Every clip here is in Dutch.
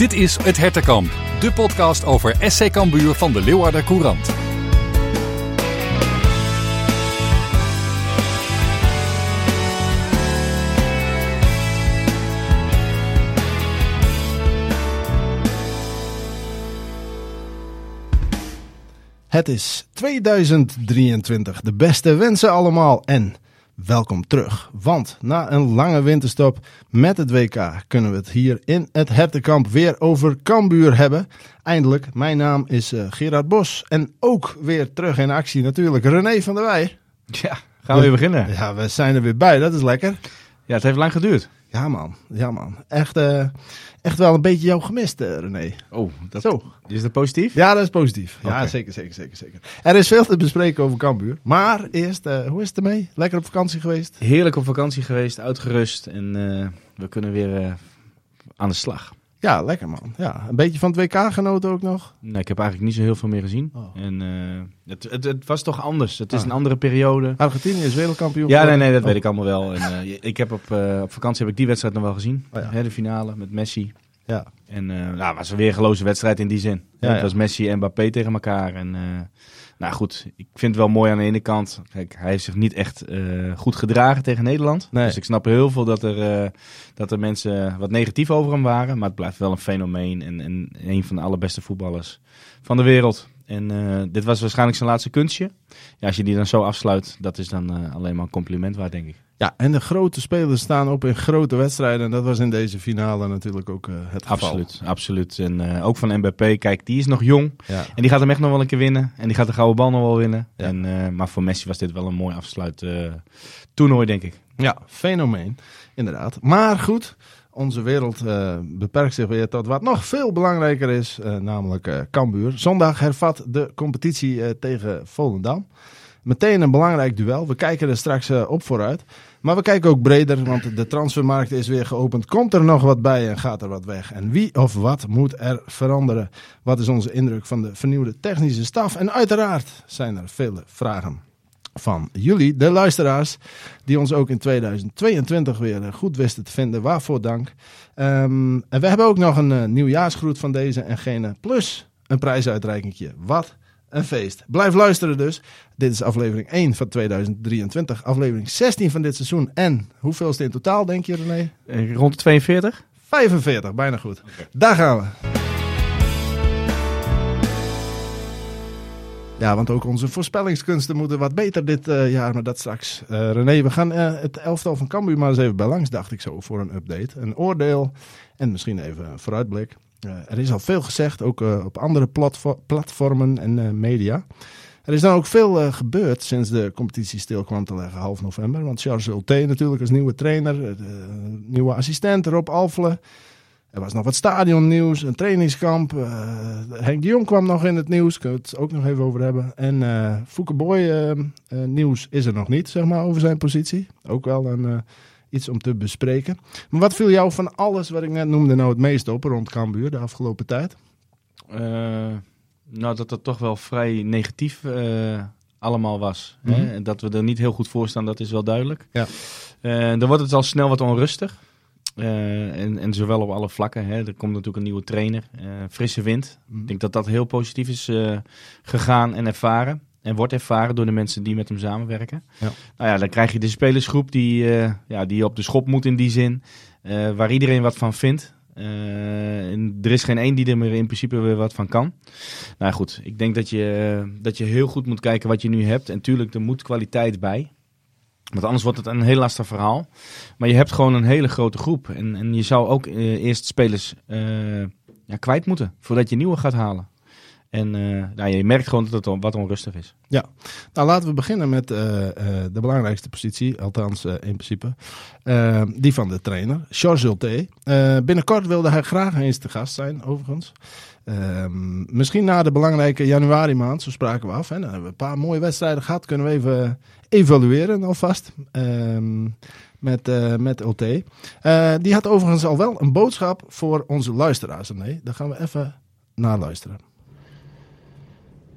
Dit is Het Hertenkamp, de podcast over SC Cambuur van de Leeuwarder Courant. Het is 2023. De beste wensen allemaal en welkom terug. Want na een lange winterstop met het WK kunnen we het hier in het Hertenkamp weer over Cambuur hebben. Eindelijk, mijn naam is uh, Gerard Bos en ook weer terug in actie natuurlijk René van der Wij. Ja, gaan we weer beginnen. Ja, we zijn er weer bij, dat is lekker. Ja, het heeft lang geduurd. Ja man, ja man. Echt, uh, echt wel een beetje jou gemist, uh, René. Oh, dat, Zo. is dat positief? Ja, dat is positief. Ja, zeker, zeker, zeker, zeker. Er is veel te bespreken over Cambuur. Maar eerst, uh, hoe is het ermee? Lekker op vakantie geweest? Heerlijk op vakantie geweest, uitgerust en we kunnen weer aan de slag. Ja, lekker man. Ja, een beetje van het WK genoten ook nog? Nee, ik heb eigenlijk niet zo heel veel meer gezien. Oh. En uh, het, het, het, was toch anders. Het is ah. een andere periode. Argentinië is wereldkampioen. Ja, nee, nee, dat oh. weet ik allemaal wel. En, uh, ik heb op, uh, op vakantie heb ik die wedstrijd nog wel gezien. Oh, ja. De finale met Messi. Ja. En nou, was een weergeloze wedstrijd in die zin. Ja, het was Messi en Mbappé tegen elkaar. En nou goed, ik vind het wel mooi aan de ene kant. Kijk, hij heeft zich niet echt uh, goed gedragen tegen Nederland. Nee. Dus ik snap heel veel dat er, uh, dat er mensen wat negatief over hem waren. Maar het blijft wel een fenomeen en, en een van de allerbeste voetballers van de wereld. En uh, dit was waarschijnlijk zijn laatste kunstje. Ja, als je die dan zo afsluit, dat is dan alleen maar een compliment waard, denk ik. Ja, en de grote spelers staan op in grote wedstrijden. En dat was in deze finale natuurlijk ook uh, het geval. Absoluut, absoluut. En uh, ook van Mbappé, kijk, die is nog jong. Ja. En die gaat hem echt nog wel een keer winnen. En die gaat de gouden bal nog wel winnen. Ja. En, uh, maar voor Messi was dit wel een mooi afsluit toernooi, denk ik. Ja, fenomeen, inderdaad. Maar goed, onze wereld beperkt zich weer tot wat nog veel belangrijker is, namelijk Cambuur. Zondag hervat de competitie tegen Volendam. Meteen een belangrijk duel. We kijken er straks op vooruit. Maar we kijken ook breder, want de transfermarkt is weer geopend. Komt er nog wat bij en gaat er wat weg? En wie of wat moet er veranderen? Wat is onze indruk van de vernieuwde technische staf? En uiteraard zijn er vele vragen van jullie, de luisteraars, die ons ook in 2022 weer goed wisten te vinden. Waarvoor dank. Um, en we hebben ook nog een uh, nieuwjaarsgroet van deze en gene, plus een prijsuitreikingje. Wat een feest. Blijf luisteren dus. Dit is aflevering 1 van 2023, aflevering 16 van dit seizoen. En hoeveelste in totaal, denk je René? Eh, Rond de 42? 45, bijna goed. Okay. Daar gaan we. Ja, want ook onze voorspellingskunsten moeten wat beter dit uh, jaar, maar dat straks. Uh, René, we gaan uh, het elftal van Cambuur maar eens even bij langs, dacht ik zo, voor een update. Een oordeel en misschien even een vooruitblik. Er is al veel gezegd, ook op andere platfo platformen en media. Er is dan ook veel gebeurd sinds de competitie stil kwam te leggen half november. Want Charles Ulte natuurlijk als nieuwe trainer, nieuwe assistent Rob Alfle. Er was nog wat stadionnieuws, een trainingskamp. Henk de Jong kwam nog in het nieuws, kunnen we het ook nog even over hebben. En Fouke Boy nieuws is er nog niet, zeg maar, over zijn positie. Ook wel een, iets om te bespreken. Maar wat viel jou van alles wat ik net noemde nou het meest op rond Cambuur de afgelopen tijd? nou, dat het toch wel vrij negatief allemaal was. Mhm. Hè? En dat we er niet heel goed voor staan, dat is wel duidelijk. Ja. dan wordt het al snel wat onrustig. En, en zowel op alle vlakken. Hè. Er komt natuurlijk een nieuwe trainer, frisse wind. Mhm. Ik denk dat dat heel positief is gegaan en ervaren. En wordt ervaren door de mensen die met hem samenwerken. Ja. Nou ja, dan krijg je de spelersgroep die, ja, die op de schop moet in die zin. waar iedereen wat van vindt. en er is geen één die er meer in principe weer wat van kan. Nou goed, ik denk dat je, dat je heel goed moet kijken wat je nu hebt. En tuurlijk, er moet kwaliteit bij. Want anders wordt het een heel lastig verhaal. Maar je hebt gewoon een hele grote groep. En, en je zou ook eerst spelers ja, kwijt moeten voordat je nieuwe gaat halen. En uh, nou, je merkt gewoon dat het wat onrustig is. Ja, nou laten we beginnen met de belangrijkste positie, althans in principe. die van de trainer, Georges Ulte. binnenkort wilde hij graag eens te gast zijn, overigens. Um, misschien na de belangrijke januari maand, zo spraken we af. Hè. Dan hebben we een paar mooie wedstrijden gehad. Kunnen we even evalueren alvast. Um, met, uh, met die had overigens al wel een boodschap voor onze luisteraars. Nee, daar gaan we even naar luisteren.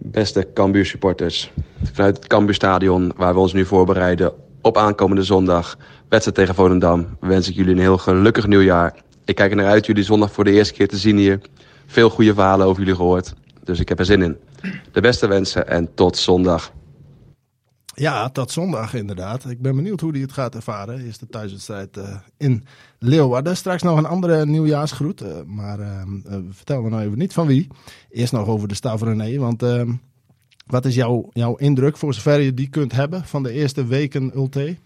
Beste Cambuur supporters. Vanuit het Cambuurstadion waar we ons nu voorbereiden op aankomende zondag. Wedstrijd tegen Volendam. Wens ik jullie een heel gelukkig nieuwjaar. Ik kijk er naar uit jullie zondag voor de eerste keer te zien hier. Veel goede verhalen over jullie gehoord. Dus ik heb er zin in. De beste wensen en tot zondag. Ja, tot zondag inderdaad. Ik ben benieuwd hoe hij het gaat ervaren. Eerste thuiswedstrijd uh, in Leeuwarden. Straks nog een andere nieuwjaarsgroet. Uh, maar uh, vertel me nou even niet van wie. Eerst nog over de Stav René. Want ehm, wat is jouw, jouw indruk, voor zover je die kunt hebben, van de eerste weken Ulte?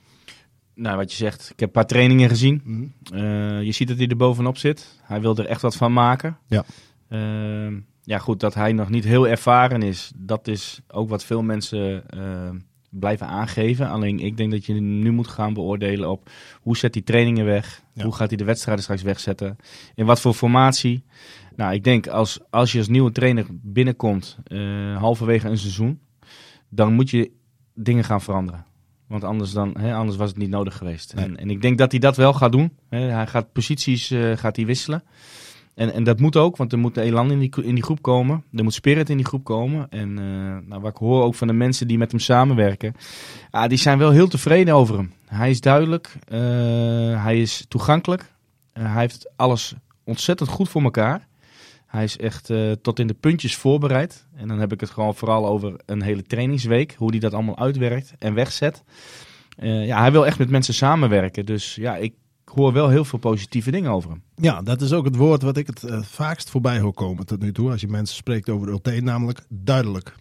Nou, wat je zegt, ik heb een paar trainingen gezien. Mm -hmm. je ziet dat hij er bovenop zit. Hij wil er echt wat van maken. Ja. Ehm, ja, goed, dat hij nog niet heel ervaren is, dat is ook wat veel mensen blijven aangeven. Alleen ik denk dat je nu moet gaan beoordelen op hoe zet hij trainingen weg? Hoe gaat hij de wedstrijden straks wegzetten? In wat voor formatie? Nou, ik denk als, als je als nieuwe trainer binnenkomt uh, halverwege een seizoen, dan moet je dingen gaan veranderen. Want anders, dan, hè, anders was het niet nodig geweest. Nee. En, en ik denk dat hij dat wel gaat doen. Hè. Hij gaat posities uh, gaat hij wisselen. En, en dat moet ook, want er moet elan in die, in die groep komen. Er moet spirit in die groep komen. En uh, nou, wat ik hoor ook van de mensen die met hem samenwerken. Uh, die zijn wel heel tevreden over hem. Hij is duidelijk. Uh, hij is toegankelijk. hij heeft alles ontzettend goed voor elkaar. Hij is echt tot in de puntjes voorbereid. En dan heb ik het gewoon vooral over een hele trainingsweek. Hoe hij dat allemaal uitwerkt en wegzet. Ja, hij wil echt met mensen samenwerken. Dus ja, ik hoor wel heel veel positieve dingen over hem. Ja, dat is ook het woord wat ik het uh, vaakst voorbij hoor komen tot nu toe. Als je mensen spreekt over Ulte, namelijk duidelijk.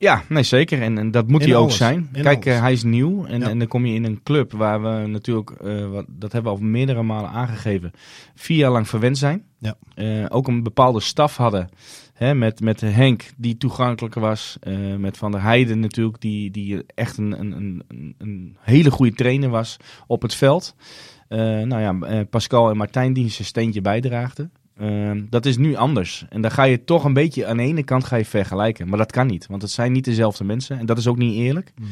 Ja, nee zeker. En, en dat moet in hij alles. ook zijn. In Kijk, uh, hij is nieuw. En, ja. en dan kom je in een club waar we natuurlijk, uh, wat, dat hebben we al meerdere malen aangegeven, vier jaar lang verwend zijn. Ja. Uh, ook een bepaalde staf hadden. Hè, met, met Henk, die toegankelijker was. met Van der Heijden natuurlijk, die, die echt een, een, een, een hele goede trainer was op het veld. Nou ja, Pascal en Martijn die zijn steentje bijdraagden. Uh, dat is nu anders. En dan ga je toch een beetje aan de ene kant ga je vergelijken. Maar dat kan niet, want het zijn niet dezelfde mensen. En dat is ook niet eerlijk. Mhm.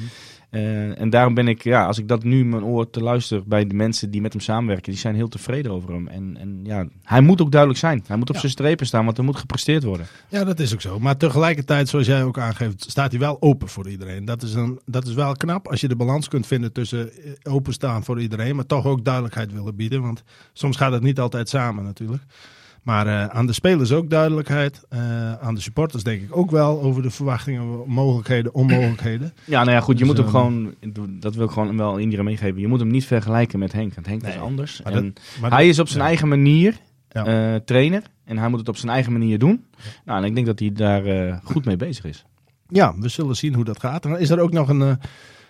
Uh, en daarom ben ik, ja, als ik dat nu mijn oor te luisteren bij de mensen die met hem samenwerken, die zijn heel tevreden over hem. En, en ja, hij moet ook duidelijk zijn. Hij moet op Ja. zijn strepen staan, want er moet gepresteerd worden. Ja, dat is ook zo. Maar tegelijkertijd, zoals jij ook aangeeft, staat hij wel open voor iedereen. Dat is, een, dat is wel knap als je de balans kunt vinden tussen eh, openstaan voor iedereen, maar toch ook duidelijkheid willen bieden. Want soms gaat het niet altijd samen natuurlijk. Maar uh, aan de spelers ook duidelijkheid. Uh, aan de supporters denk ik ook wel over de verwachtingen, mogelijkheden, onmogelijkheden. Ja, nou ja, goed. Je Dus, moet hem um, gewoon, dat wil ik gewoon wel iedereen meegeven. Je moet hem niet vergelijken met Henk. Want Henk Nee, is anders. maar En Maar hij dat- is op zijn ja. eigen manier Ja. eh, trainer. En hij moet het op zijn eigen manier doen. Nou, en ik denk dat hij daar eh, goed mee bezig is. Ja, we zullen zien hoe dat gaat. Is er ook nog een, eh,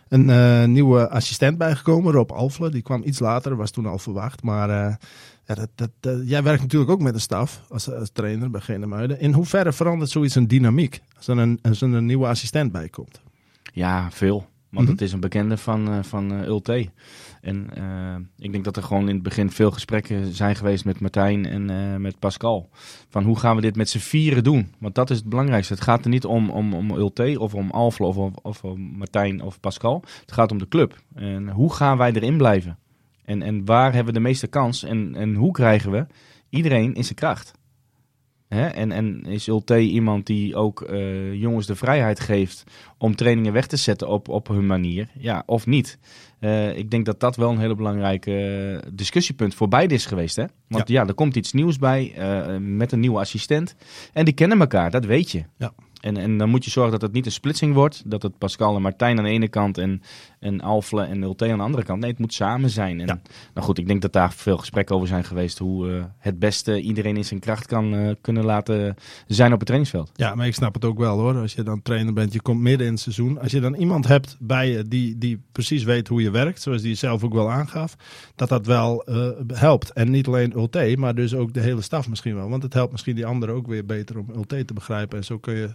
een eh, nieuwe assistent bijgekomen, Rob Alfle. Die kwam iets later, was toen al verwacht. Maar eh, ja, dat, dat, dat- jij werkt natuurlijk ook met een staf als, als trainer bij Genemuiden. In hoeverre verandert zoiets een dynamiek als er een, als er een nieuwe assistent bij komt? Ja, veel. Want Mhm. het is een bekende van, eh, van Ulte. En eh, ik denk dat er gewoon in het begin veel gesprekken zijn geweest met Martijn en met Pascal. Van hoe gaan we dit met z'n vieren doen? Want dat is het belangrijkste. Het gaat er niet om, om, om Ulte of om Alfle of, of, of om Martijn of Pascal. Het gaat om de club. En hoe gaan wij erin blijven? En, en waar hebben we de meeste kans? En, en hoe krijgen we iedereen in zijn kracht? Hè? En, en is Ulte iemand die ook eh, jongens de vrijheid geeft om trainingen weg te zetten op, op hun manier? Ja, of niet? Eh, ik denk dat dat wel een hele belangrijke discussiepunt voor beide is geweest. Hè? Want ja. er komt iets nieuws bij eh, met een nieuwe assistent. En die kennen elkaar, dat weet je. Ja. En, en dan moet je zorgen dat het niet een splitsing wordt. Dat het Pascal en Martijn aan de ene kant en, en Alfle en Ulte aan de andere kant. Nee, het moet samen zijn. En, Ja. Nou goed, ik denk dat daar veel gesprekken over zijn geweest. Hoe eh, het beste iedereen in zijn kracht kan eh, kunnen laten zijn op het trainingsveld. Ja, maar ik snap het ook wel hoor. Als je dan trainer bent, je komt midden in het seizoen. Als je dan iemand hebt bij je die, die precies weet hoe je werkt, zoals die zelf ook wel aangaf, dat dat wel eh, helpt. En niet alleen Ulte, maar dus ook de hele staf misschien wel. Want het helpt misschien die anderen ook weer beter om Ulte te begrijpen. En zo kun je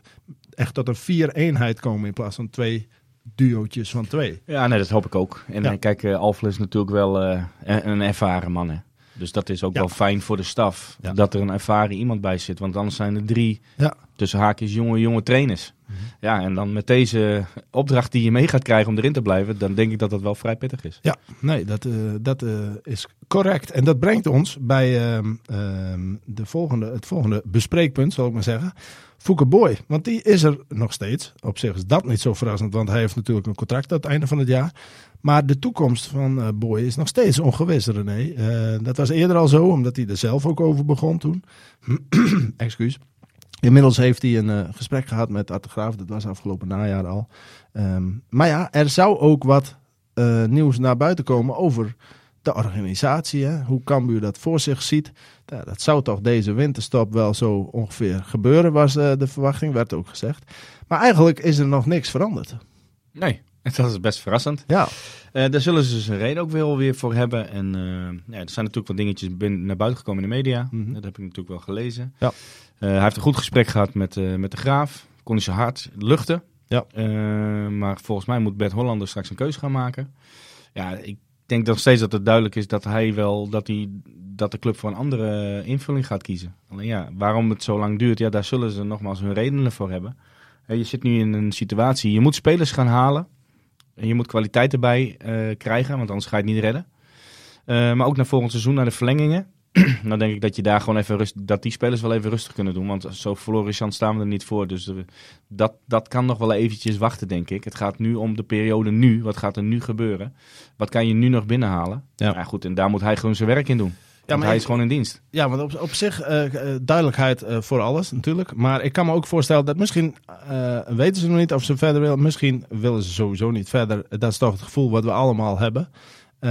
echt tot een vier eenheid komen in plaats van twee duootjes van twee. Ja, nee, dat hoop ik ook. En Ja. eh, kijk, Alfle is natuurlijk wel eh, een een ervaren man. Hè. Dus dat is ook Ja. wel fijn voor de staf. Ja. Dat er een ervaren iemand bij zit. Want anders zijn er drie Ja. tussen haakjes jonge, jonge trainers. Ja, en dan met deze opdracht die je mee gaat krijgen om erin te blijven, dan denk ik dat dat wel vrij pittig is. Ja, nee, dat, dat is correct. En dat brengt ons bij ehm, ehm, de volgende, het volgende bespreekpunt, zal ik maar zeggen. Boy. Want die is er nog steeds. Op zich is dat niet zo verrassend, want hij heeft natuurlijk een contract aan het einde van het jaar. Maar de toekomst van uh, Boy is nog steeds ongewis, René. Uh, dat was eerder al zo, omdat hij er zelf ook over begon toen. Excuus. Inmiddels heeft hij een uh, gesprek gehad met Arte Graaf. Dat was afgelopen najaar al. Um, maar ja, er zou ook wat nieuws naar buiten komen over de organisatie. Hè? Hoe Cambuur dat voor zich ziet. Dat zou toch deze winterstop wel zo ongeveer gebeuren, was uh, de verwachting, werd ook gezegd. Maar eigenlijk is er nog niks veranderd. Nee, dat is best verrassend. Ja. Uh, daar zullen ze dus een reden ook wel weer voor hebben. En uh, ja, er zijn natuurlijk wat dingetjes binnen, naar buiten gekomen in de media. Mm -hmm. Dat heb ik natuurlijk wel gelezen. Ja. hij heeft een goed gesprek gehad met, met de Graaf. Kon hij zijn hart luchten. Ja. maar volgens mij moet Bert Hollander straks een keuze gaan maken. Ja, ik denk nog steeds dat het duidelijk is dat hij wel dat, hij, dat de club voor een andere invulling gaat kiezen. Alleen ja, waarom het zo lang duurt, ja, daar zullen ze nogmaals hun redenen voor hebben. Je zit nu in een situatie, je moet spelers gaan halen. En je moet kwaliteit erbij uh, krijgen, want anders ga je het niet redden. Uh, maar ook naar volgend seizoen, naar de verlengingen. dan denk ik dat je daar gewoon even rust, dat die spelers wel even rustig kunnen doen. Want zo florissant staan we er niet voor. Dus dat, dat kan nog wel eventjes wachten, denk ik. Het gaat nu om de periode nu. Wat gaat er nu gebeuren? Wat kan je nu nog binnenhalen? Ja. ja goed, en daar moet hij gewoon zijn werk in doen. Ja, maar hij is gewoon in dienst. Ja, want op, op zich uh, duidelijkheid uh, voor alles natuurlijk. Maar ik kan me ook voorstellen dat misschien weten ze nog niet of ze verder willen. Misschien willen ze sowieso niet verder. Dat is toch het gevoel wat we allemaal hebben.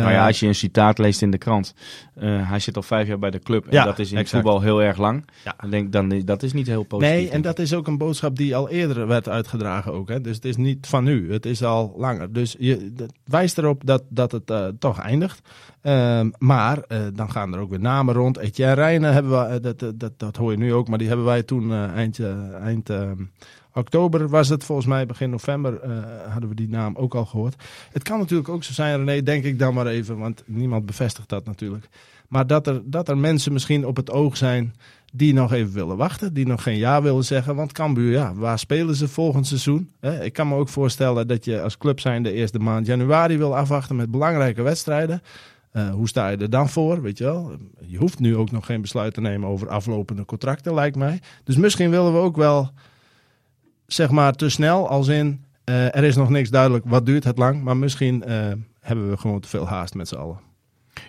Nou ja, als je een citaat leest in de krant. Uh, hij zit al vijf jaar bij de club. En ja, dat is in exact. voetbal heel erg lang. Ja. Dan denk ik, dan, dat is niet heel positief. Nee, en dat is ook een boodschap die al eerder werd uitgedragen ook. Hè. Dus het is niet van nu. Het is al langer. Dus je dat wijst erop dat, dat het uh, toch eindigt. Uh, maar uh, dan gaan er ook weer namen rond. Etienne Rijnen hebben we, dat, dat, dat, dat hoor je nu ook. Maar die hebben wij toen eind, eind oktober was het volgens mij, begin november uh, hadden we die naam ook al gehoord. Het kan natuurlijk ook zo zijn, René, denk ik dan maar even, want niemand bevestigt dat natuurlijk. Maar dat er, dat er mensen misschien op het oog zijn die nog even willen wachten, die nog geen ja willen zeggen. Want Cambuur, ja, waar spelen ze volgend seizoen? Ik kan me ook voorstellen dat je als club zijn de eerste maand januari wil afwachten met belangrijke wedstrijden. Uh, hoe sta je er dan voor, weet je wel? Je hoeft nu ook nog geen besluit te nemen over aflopende contracten, lijkt mij. Dus misschien willen we ook wel zeg maar te snel, als in uh, er is nog niks duidelijk, wat duurt het lang, maar misschien uh, hebben we gewoon te veel haast met z'n allen.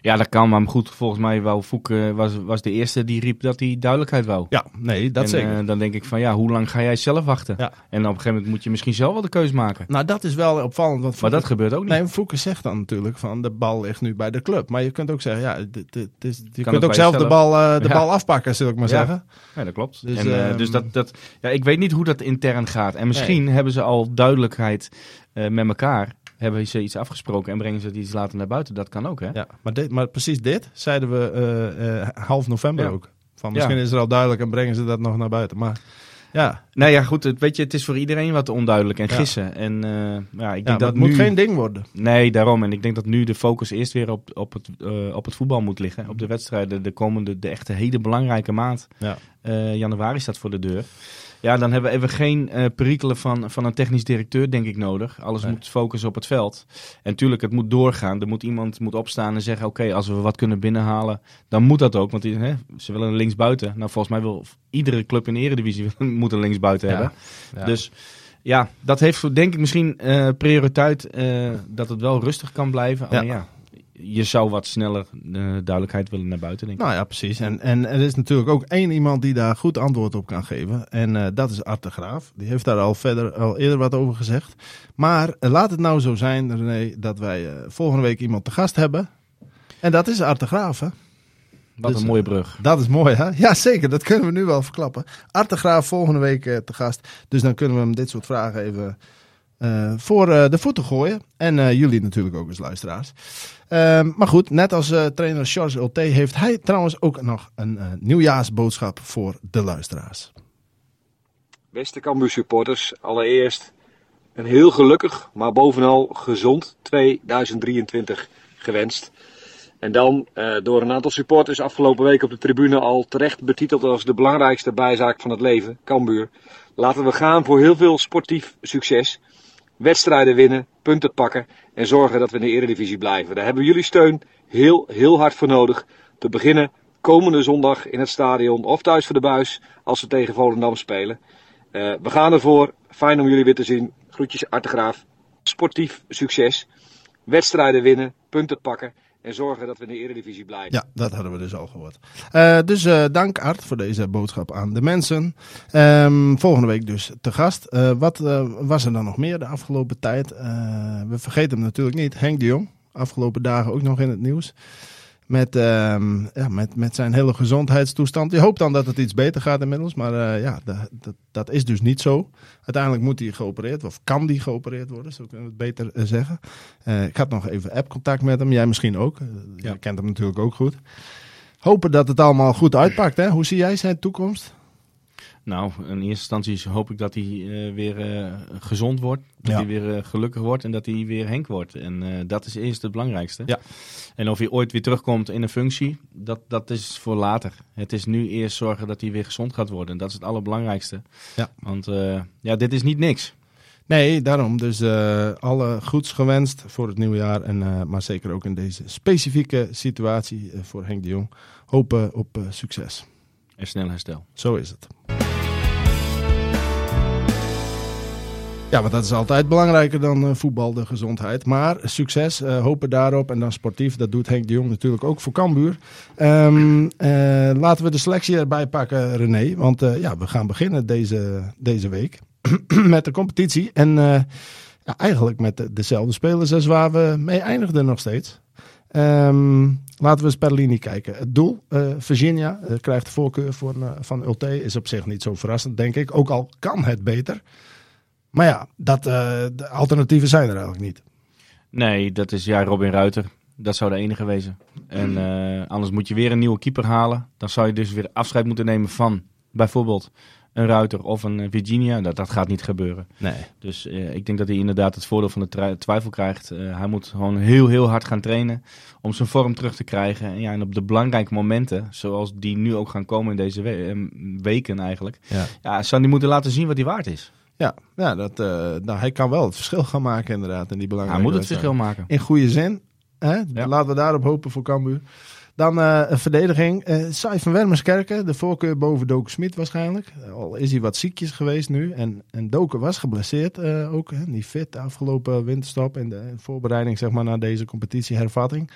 Ja, dat kan, maar goed, volgens mij wou Foek, uh, was, was de eerste die riep dat hij duidelijkheid wou. Ja, nee, dat en, zeker. dan denk ik van ja, hoe lang ga jij zelf wachten? Ja. En op een gegeven moment moet je misschien zelf wel de keus maken. Nou, dat is wel opvallend. Want maar dat gebeurt ook niet. Nee, Fouke zegt dan natuurlijk van de bal ligt nu bij de club. Maar je kunt ook zeggen, ja, dit, dit, dit, je Kan kunt ook zelf de, bal, uh, de Ja. bal afpakken, zul ik maar Ja. zeggen. Ja, dat klopt. Dus, en, eh, ehm, dus dat, dat, ja, ik weet niet hoe dat intern gaat. En misschien hebben ze al duidelijkheid eh, met elkaar. Hebben ze iets afgesproken en brengen ze het iets later naar buiten. Dat kan ook, hè? Ja, maar, dit, maar precies dit zeiden we eh, eh, half november Ja. ook. Van misschien Ja. is er al duidelijk en brengen ze dat nog naar buiten. Maar ja, Nou ja, goed. Het, weet je, het is voor iedereen wat onduidelijk en Ja. gissen. En eh, ja, ik ja denk maar dat het moet nu... geen ding worden. Nee, daarom. En ik denk dat nu de focus eerst weer op, op, het, op het voetbal moet liggen. Op de wedstrijden. De komende, de echte hele belangrijke maand. Ja. Januari staat voor de deur. Ja, dan hebben we even geen eh perikelen van, van een technisch directeur, denk ik, nodig. Alles Nee. moet focussen op het veld. En tuurlijk, het moet doorgaan. Er moet iemand moet opstaan en zeggen: Oké, als we wat kunnen binnenhalen, dan moet dat ook. Want die, hè, ze willen een linksbuiten. Nou, volgens mij wil iedere club in de Eredivisie moet een linksbuiten Ja. hebben. Ja. Dus ja, dat heeft denk ik misschien eh, prioriteit eh, dat het wel rustig kan blijven. Ja, je zou wat sneller eh, duidelijkheid willen naar buiten, denk ik. Nou ja, precies. En, en er is natuurlijk ook één iemand die daar goed antwoord op kan geven. En eh, dat is Art de Graaf. Die heeft daar al verder al eerder wat over gezegd. Maar eh, laat het nou zo zijn, René, dat wij volgende week iemand te gast hebben. En dat is Art de Graaf, hè? wat dus, een mooie brug. Dat is mooi, hè? Ja, zeker. Dat kunnen we nu wel verklappen. Art de Graaf volgende week te gast. Dus dan kunnen we hem dit soort vragen even eh, voor eh, de voeten gooien. En eh, jullie natuurlijk ook als luisteraars. Ehm, maar goed, net als trainer George Ulte heeft hij trouwens ook nog een nieuwjaarsboodschap voor de luisteraars. Beste Cambuur supporters, allereerst een heel gelukkig, maar bovenal gezond 2023 gewenst. En dan door een aantal supporters afgelopen week op de tribune al terecht betiteld als de belangrijkste bijzaak van het leven, Cambuur. Laten we gaan voor heel veel sportief succes. Wedstrijden winnen, punten pakken en zorgen dat we in de eredivisie blijven. Daar hebben jullie steun heel, heel hard voor nodig. Te beginnen komende zondag in het stadion of thuis voor de buis als we tegen Volendam spelen. Eh, we gaan ervoor. Fijn om jullie weer te zien. Groetjes, Artegraaf. Sportief succes. Wedstrijden winnen, punten pakken en zorgen dat we in de Eredivisie blijven. Ja, dat hadden we dus al gehoord. Uh, dus uh, dank Art voor deze boodschap aan de mensen. Um, volgende week dus te gast. Uh, wat was er dan nog meer de afgelopen tijd? we vergeten hem natuurlijk niet. Henk de Jong, afgelopen dagen ook nog in het nieuws. Met, uh, ja, met, met zijn hele gezondheidstoestand. Je hoopt dan dat het iets beter gaat inmiddels. Maar uh, ja, dat, dat, dat, is dus niet zo. Uiteindelijk moet hij geopereerd of kan die geopereerd worden, zo kunnen we het beter uh, zeggen. Uh, ik had nog even app-contact met hem. Jij misschien ook. Ja. Je kent hem natuurlijk ook goed. Hopen dat het allemaal goed uitpakt. Hè? Hoe zie jij zijn toekomst? Nou, in eerste instantie hoop ik dat hij uh, weer uh, gezond wordt. Dat ja. hij weer uh, gelukkig wordt en dat hij weer Henk wordt. En dat is eerst het belangrijkste. Ja. En of hij ooit weer terugkomt in een functie, dat, dat is voor later. Het is nu eerst zorgen dat hij weer gezond gaat worden. Dat is het allerbelangrijkste. Ja. Want ja, dit is niet niks. Nee, daarom. Dus alle goeds gewenst voor het nieuwe jaar. En, maar zeker ook in deze specifieke situatie voor Henk de Jong. Hopen op succes. En snel herstel. Zo is het. Ja, want dat is altijd belangrijker dan uh, voetbal, de gezondheid. Maar succes, uh, hopen daarop. En dan sportief, dat doet Henk de Jong natuurlijk ook voor Cambuur. Um, uh, laten we de selectie erbij pakken, René. Want ja, we gaan beginnen deze, deze week met de competitie. En ja, eigenlijk met de, dezelfde spelers als waar we mee eindigden nog steeds. Um, laten we eens per linie kijken. Het doel, Virginia, krijgt de voorkeur voor, van Ulte. Is op zich niet zo verrassend, denk ik. Ook al kan het beter. Maar ja, dat, uh, de alternatieven zijn er eigenlijk niet. Nee, dat is ja, Robin Ruiter. Dat zou de enige wezen. En uh, anders moet je weer een nieuwe keeper halen. Dan zou je dus weer afscheid moeten nemen van bijvoorbeeld een Ruiter of een Virginia. Dat, dat gaat niet gebeuren. Nee. Dus uh, ik denk dat hij inderdaad het voordeel van de twijfel krijgt. Uh, hij moet gewoon heel, heel hard gaan trainen om zijn vorm terug te krijgen. En, ja, en op de belangrijke momenten, zoals die nu ook gaan komen in deze we weken eigenlijk. Ja. Ja, zou hij moeten laten zien wat hij waard is. Ja, ja dat, uh, nou, hij kan wel het verschil gaan maken inderdaad. In die belangrijke hij moet het verschil maken. In goede zin. Hè? Ja. Laten we daarop hopen voor Cambuur. Dan uh, een verdediging. Uh, Sai van Wermerskerken, de voorkeur boven Doken Smit waarschijnlijk. Al is hij wat ziekjes geweest nu. En, en Doken was geblesseerd uh, ook. Hè? Niet fit de afgelopen winterstop. In de voorbereiding zeg maar, naar deze competitiehervatting.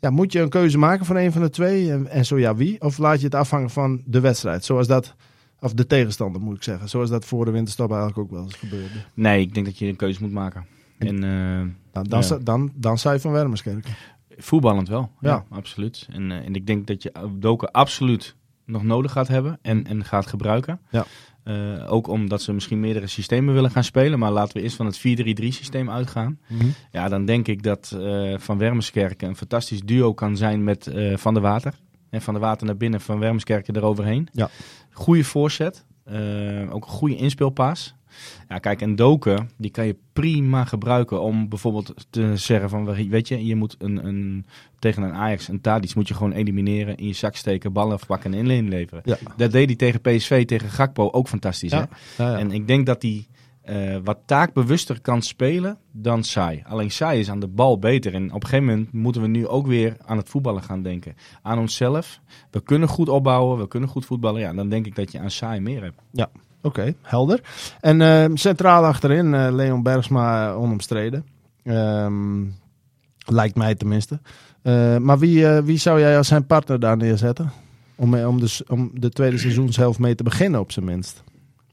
Ja, moet je een keuze maken van een van de twee? En, en zo ja, wie? Of laat je het afhangen van de wedstrijd? Zoals dat of de tegenstander moet ik zeggen. Zoals dat voor de winterstop eigenlijk ook wel eens gebeurde. Nee, ik denk dat je een keuze moet maken. En, uh, dan, dan, ja. dan, dan zou je van Wermerskerk. Voetballend wel, ja, ja absoluut. En, uh, en ik denk dat je Doken absoluut nog nodig gaat hebben en, en gaat gebruiken. Ja. Uh, ook omdat ze misschien meerdere systemen willen gaan spelen. Maar laten we eerst van het 4-3-3 systeem uitgaan. Mm -hmm. Ja, dan denk ik dat Van Wermerskerken een fantastisch duo kan zijn met Van der Water. En van de water naar binnen, van Wermskerken eroverheen. Ja. Goede voorzet. Uh, ook een goede inspeelpaas. Ja, kijk, en doken, die kan je prima gebruiken om bijvoorbeeld te zeggen van, weet je, je moet een, een tegen een Ajax, een Tadic, moet je gewoon elimineren, in je zak steken, ballen afpakken en inleveren. Ja. Dat deed hij tegen PSV, tegen Gakpo ook fantastisch. Ja. Hè? Ja. En ik denk dat hij uh, wat taakbewuster kan spelen dan Sai. Alleen Sai is aan de bal beter. En op een gegeven moment moeten we nu ook weer aan het voetballen gaan denken. Aan onszelf. We kunnen goed opbouwen, we kunnen goed voetballen. Ja, dan denk ik dat je aan Sai meer hebt. Ja, oké, helder. En uh, centraal achterin, uh, Leon Bergsma onomstreden. Um, lijkt mij tenminste. maar wie, wie zou jij als zijn partner daar neerzetten? Om, om, de, om de tweede seizoenshelft mee te beginnen op zijn minst.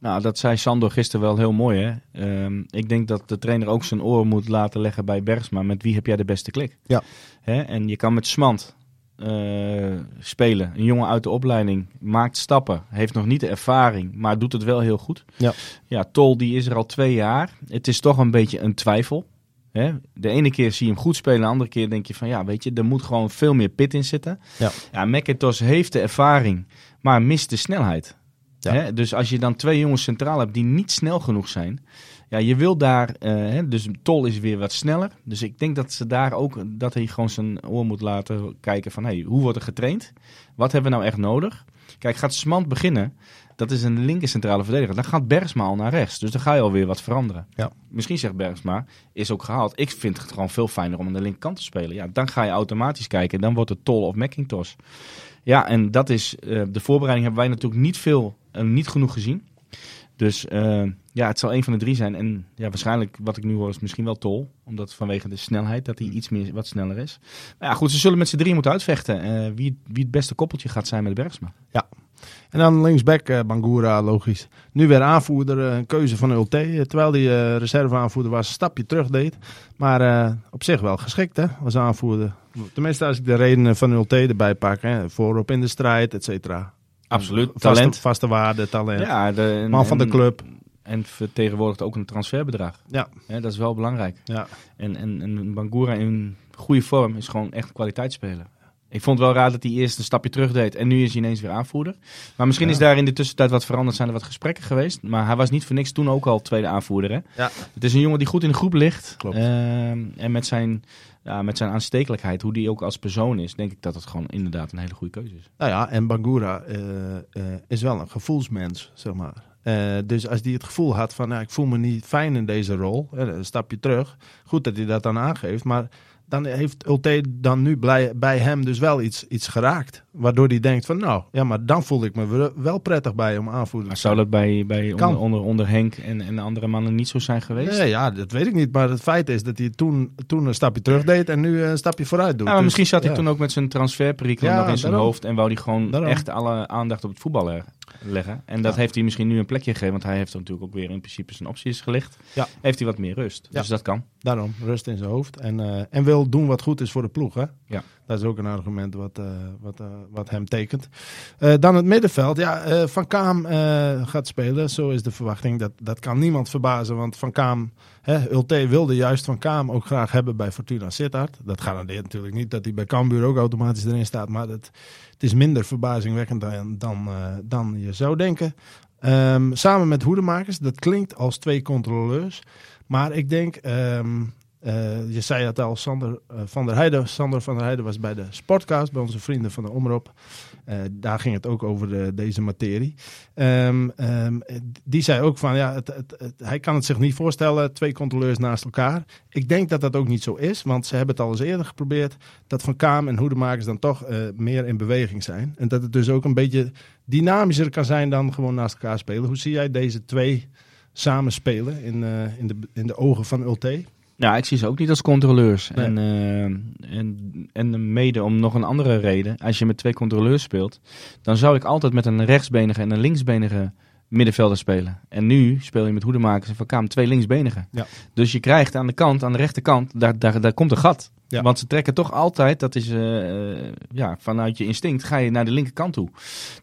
Nou, dat zei Sandor gisteren wel heel mooi. Hè? Um, ik denk dat de trainer ook zijn oren moet laten leggen bij Bergsma. Met wie heb jij de beste klik? Ja. Hè? En je kan met Smant uh, spelen. Een jongen uit de opleiding. Maakt stappen. Heeft nog niet de ervaring. Maar doet het wel heel goed. Ja. Ja, Tol die is er al twee jaar. Het is toch een beetje een twijfel. Hè? De ene keer zie je hem goed spelen. De andere keer denk je van ja, weet je, er moet gewoon veel meer pit in zitten. Ja. ja McIntosh heeft de ervaring. Maar mist de snelheid. Ja. Hè? Dus als je dan twee jongens centraal hebt die niet snel genoeg zijn. Ja, je wil daar. Uh, dus Tol is weer wat sneller. Dus ik denk dat ze daar ook. Dat hij gewoon zijn oor moet laten kijken van. Hey, hoe wordt er getraind? Wat hebben we nou echt nodig? Kijk, gaat Smant beginnen. Dat is een linker centrale verdediger. Dan gaat Bergsma al naar rechts. Dus dan ga je alweer wat veranderen. Ja. Misschien zegt Bergsma, is ook gehaald. Ik vind het gewoon veel fijner om aan de linkerkant te spelen. Ja, dan ga je automatisch kijken. Dan wordt het Tol of McIntosh. Ja, en dat is. Uh, de voorbereiding hebben wij natuurlijk niet veel. Uh, niet genoeg gezien. Dus eh, ja, het zal een van de drie zijn. En ja, waarschijnlijk wat ik nu hoor is misschien wel Tol. Omdat vanwege de snelheid dat hij iets meer wat sneller is. Maar ja, goed, ze zullen met z'n drie moeten uitvechten. eh, wie, wie het beste koppeltje gaat zijn met Bergsma. En dan linksback eh, Bangura, logisch. Nu weer aanvoerder, eh, een keuze van Ulte. eh, terwijl die eh reserveaanvoerder was, een stapje terug deed. Maar eh, op zich wel geschikt hè, als aanvoerder. Tenminste als ik de redenen van Ulte erbij pak. Hè. Voorop in de strijd, et cetera. Absoluut, talent. Vaste waarde, talent. Ja, de, en- Man van de club. En vertegenwoordigt ook een transferbedrag. Ja. Hè, dat is wel belangrijk. Ja. En, en, en Bangura in goede vorm is gewoon echt een kwaliteitsspeler. Ik vond het wel raar dat hij eerst een stapje terug deed en nu is hij ineens weer aanvoerder. Maar misschien Ja. is daar in de tussentijd wat veranderd, zijn er wat gesprekken geweest. Maar hij was niet voor niks toen ook al tweede aanvoerder. Hè? Ja. Het is een jongen die goed in de groep ligt. Klopt. Ehm, en met zijn, ja, met zijn aanstekelijkheid, hoe die ook als persoon is, denk ik dat het gewoon inderdaad een hele goede keuze is. Nou ja, en Bangura eh, eh, is wel een gevoelsmens, zeg maar. Eh, dus als hij het gevoel had van, nou, ik voel me niet fijn in deze rol, een stapje terug. Goed dat hij dat dan aangeeft, maar dan heeft Ulte dan nu blij, bij hem dus wel iets, iets geraakt. Waardoor hij denkt van, nou, ja, maar dan voel ik me wel- prettig bij om aanvoerder Maar zou dat bij, bij onder, onder, onder Henk en, en de andere mannen niet zo zijn geweest? Nee, ja, dat weet ik niet. Maar het feit is dat hij toen, toen een stapje terug deed en nu een stapje vooruit doet. Ja, Dus, misschien zat hij ja. toen ook met zijn transferperikelen Ja, nog in zijn daarom. hoofd. En wou hij gewoon Daarom. echt alle aandacht op het voetbal leg- leggen. En dat Ja. heeft hij misschien nu een plekje gegeven. Want hij heeft natuurlijk ook weer in principe zijn opties gelicht. Ja. Heeft hij wat meer rust. Ja. Dus dat kan. Daarom, rust in zijn hoofd. En, eh, en wil doen wat goed is voor de ploeg. Hè? Ja. Dat is ook een argument wat, eh, wat, eh, wat hem tekent. Dan het middenveld. Ja, Van Kaam gaat spelen. Zo is de verwachting. Dat, dat kan niemand verbazen. Want Van Kaam, hè, Ulte wilde juist Van Kaam ook graag hebben bij Fortuna Sittard. Dat garandeert natuurlijk niet dat hij bij Cambuur ook automatisch erin staat. Maar het, is minder verbazingwekkend dan, dan, eh, dan je zou denken. Ehm, samen met Hoedemakers. Dat klinkt als twee controleurs. Maar ik denk, ehm, eh, je zei het al, Sander eh, van der Heijden. Sander van der Heijden was bij de Sportcast, bij onze vrienden van de Omroep. Eh, daar ging het ook over de, deze materie. Ehm, ehm, die zei ook van, ja, het, hij kan het zich niet voorstellen, twee controleurs naast elkaar. Ik denk dat dat ook niet zo is, want ze hebben het al eens eerder geprobeerd. Dat Van Kaam en Hoedemakers dan toch eh, meer in beweging zijn. En dat het dus ook een beetje dynamischer kan zijn dan gewoon naast elkaar spelen. Hoe zie jij deze twee samen spelen in, eh, in, de, in de ogen van Ulte? Ja, ik zie ze ook niet als controleurs. Nee. En, eh, en, en mede om nog een andere reden. Als je met twee controleurs speelt, dan zou ik altijd met een rechtsbenige en een linksbenige middenvelder spelen. En nu speel je met Hoedemakers en Van Kaam twee linksbenigen. Ja. Dus je krijgt aan de kant, aan de rechterkant, daar, daar, daar komt een gat. Ja. Want ze trekken toch altijd, dat is eh, ja, vanuit je instinct, ga je naar de linkerkant toe.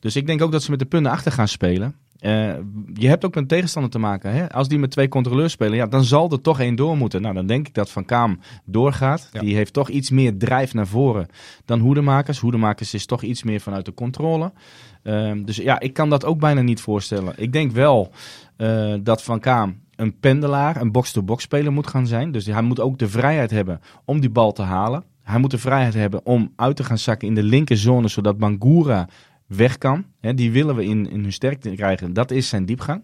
Dus ik denk ook dat ze met de punten achter gaan spelen. Eh, je hebt ook met tegenstander te maken. Hè? Als die met twee controleurs spelen, ja, dan zal er toch één door moeten. Nou, dan denk ik dat Van Kaam doorgaat. Ja. Die heeft toch iets meer drijf naar voren dan Hoedemakers. Hoedemakers is toch iets meer vanuit de controle. Ehm, dus ja, ik kan dat ook bijna niet voorstellen. Ik denk wel eh, dat Van Kaam een pendelaar, een box-to-box speler moet gaan zijn. Dus hij moet ook de vrijheid hebben om die bal te halen. Hij moet de vrijheid hebben om uit te gaan zakken in de linkerzone, zodat Bangura weg kan. Hè, die willen we in, in hun sterkte krijgen. Dat is zijn diepgang.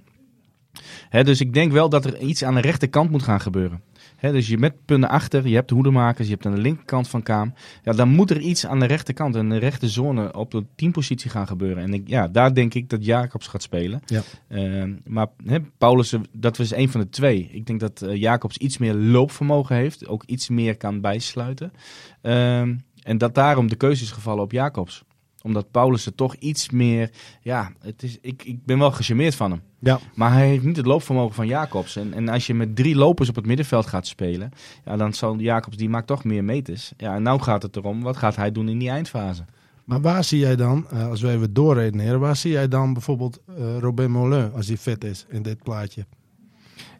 Hè, dus ik denk wel dat er iets aan de rechterkant moet gaan gebeuren. Hè, dus je met punten achter, je hebt de hoedemakers, je hebt aan de linkerkant van Kaam. Ja, dan moet er iets aan de rechterkant en de rechterzone op de teampositie gaan gebeuren. En ik, ja, daar denk ik dat Jacobs gaat spelen. Ja. Ehm, maar hè, Paulus, dat was een van de twee. Ik denk dat eh, Jacobs iets meer loopvermogen heeft, ook iets meer kan bijsluiten. Ehm, en dat daarom de keuze is gevallen op Jacobs omdat Paulus er toch iets meer. Ja, het is, ik, ik ben wel gecharmeerd van hem. Ja. Maar hij heeft niet het loopvermogen van Jacobs. En, en als je met drie lopers op het middenveld gaat spelen. Ja, dan zal Jacobs, die maakt toch meer meters. Ja, en nou gaat het erom, wat gaat hij doen in die eindfase? Maar waar zie jij dan, eh, als we even doorredeneren, waar zie jij dan bijvoorbeeld eh Robin Moulin als hij fit is in dit plaatje?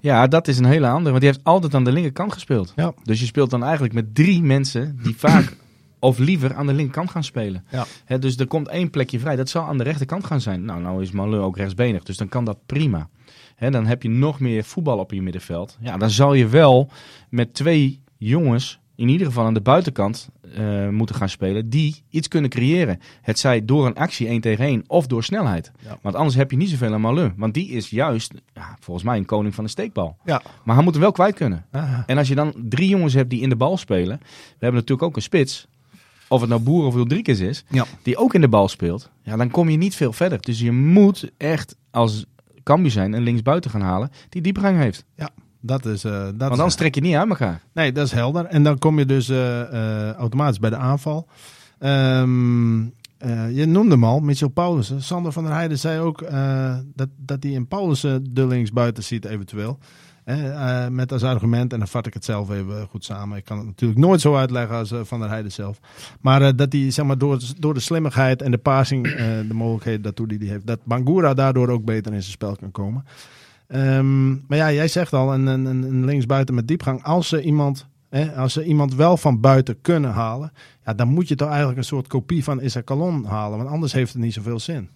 Ja, dat is een hele andere. Want die heeft altijd aan de linkerkant gespeeld. Ja. Dus je speelt dan eigenlijk met drie mensen die vaak of liever aan de linkerkant gaan spelen. Ja. Dus er komt één plekje vrij. Dat zal aan de rechterkant gaan zijn. Nou, nou is Maleu ook rechtsbenig, dus dan kan dat prima. Hè, dan heb je nog meer voetbal op je middenveld. Ja, dan zal je wel met twee jongens, in ieder geval aan de buitenkant, eh, moeten gaan spelen. Die iets kunnen creëren. Het zij door een actie 1 tegen 1 of door snelheid. Ja. Want anders heb je niet zoveel aan Maleu. Want die is juist, ja, volgens mij, een koning van de steekbal. Ja. Maar hij moet hem wel kwijt kunnen. En als je dan drie jongens hebt die in de bal spelen. We hebben natuurlijk ook een spits. Of het nou Boer of Ulrikes is. Ja. Die ook in de bal speelt. Ja, dan kom je niet veel verder. Dus je moet echt als Cambuur zijn en linksbuiten gaan halen die diepgang heeft. Dat is, eh, dat Want is anders trek je niet uit elkaar. Nee, dat is helder. En dan kom je dus eh, eh, automatisch bij de aanval. Ehm, eh, je noemde hem al, Mitchell Paulussen. Sander van der Heijden zei ook dat, dat hij in Paulussen de linksbuiten ziet eventueel. Eh, eh, met als argument, en dan vat ik het zelf even goed samen. Ik kan het natuurlijk nooit zo uitleggen als eh, Van der Heijden zelf. Maar eh, dat hij zeg maar, door, door de slimmigheid en de passing, eh, de mogelijkheden daartoe die hij heeft, dat Bangura daardoor ook beter in zijn spel kan komen. Ehm, maar ja, jij zegt al, een, een, een linksbuiten met diepgang. Als ze iemand als ze iemand wel van buiten kunnen halen, ja, dan moet je toch eigenlijk een soort kopie van Issa Kalon halen. Want anders heeft het niet zoveel zin.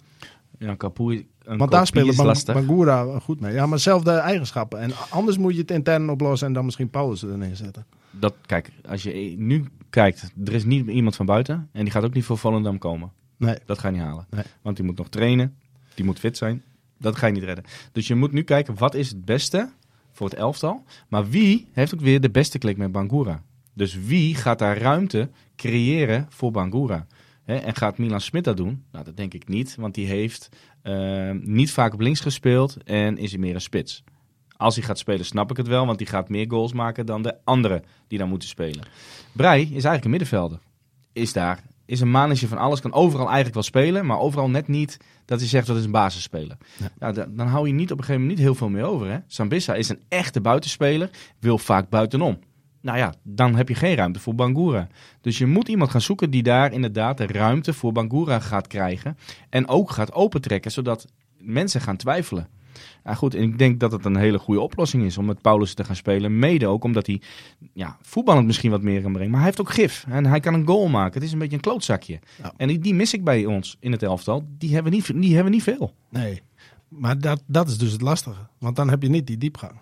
Ja, Kapoei, een Want daar spelen Bang- lastig. Bangura goed mee. Ja, maar dezelfde eigenschappen. En anders moet je het intern oplossen en dan misschien Paulus er neerzetten. Dat, kijk, als je nu kijkt, er is niet iemand van buiten en die gaat ook niet voor Volendam komen. Nee. Dat ga je niet halen. Nee. Want die moet nog trainen, die moet fit zijn. Dat ga je niet redden. Dus je moet nu kijken, wat is het beste voor het elftal? Maar wie heeft ook weer de beste klik met Bangura? Dus wie gaat daar ruimte creëren voor Bangura? En gaat Milan Smit dat doen? Nou, dat denk ik niet, want die heeft eh, niet vaak op links gespeeld en is hij meer een spits. Als hij gaat spelen, snap ik het wel, want die gaat meer goals maken dan de anderen die dan moeten spelen. Brei is eigenlijk een middenvelder. Is daar. Is een mannetje van alles, kan overal eigenlijk wel spelen, maar overal net niet dat hij zegt dat is een basisspeler. Ja. dan, dan hou je niet op een gegeven moment niet heel veel meer over. Hè? Sambissa is een echte buitenspeler, wil vaak buitenom. Nou ja, dan heb je geen ruimte voor Bangura. Dus je moet iemand gaan zoeken die daar inderdaad de ruimte voor Bangura gaat krijgen. En ook gaat opentrekken, zodat mensen gaan twijfelen. Ja, goed, en ik denk dat het een hele goede oplossing is om met Paulus te gaan spelen. Mede ook omdat hij ja, voetballend misschien wat meer kan brengen. Maar hij heeft ook gif en hij kan een goal maken. Het is een beetje een klootzakje. Ja. En die, die mis ik bij ons in het elftal. Die hebben niet, die hebben niet veel. Nee. Maar dat, dat is dus het lastige. Want dan heb je niet die diepgang.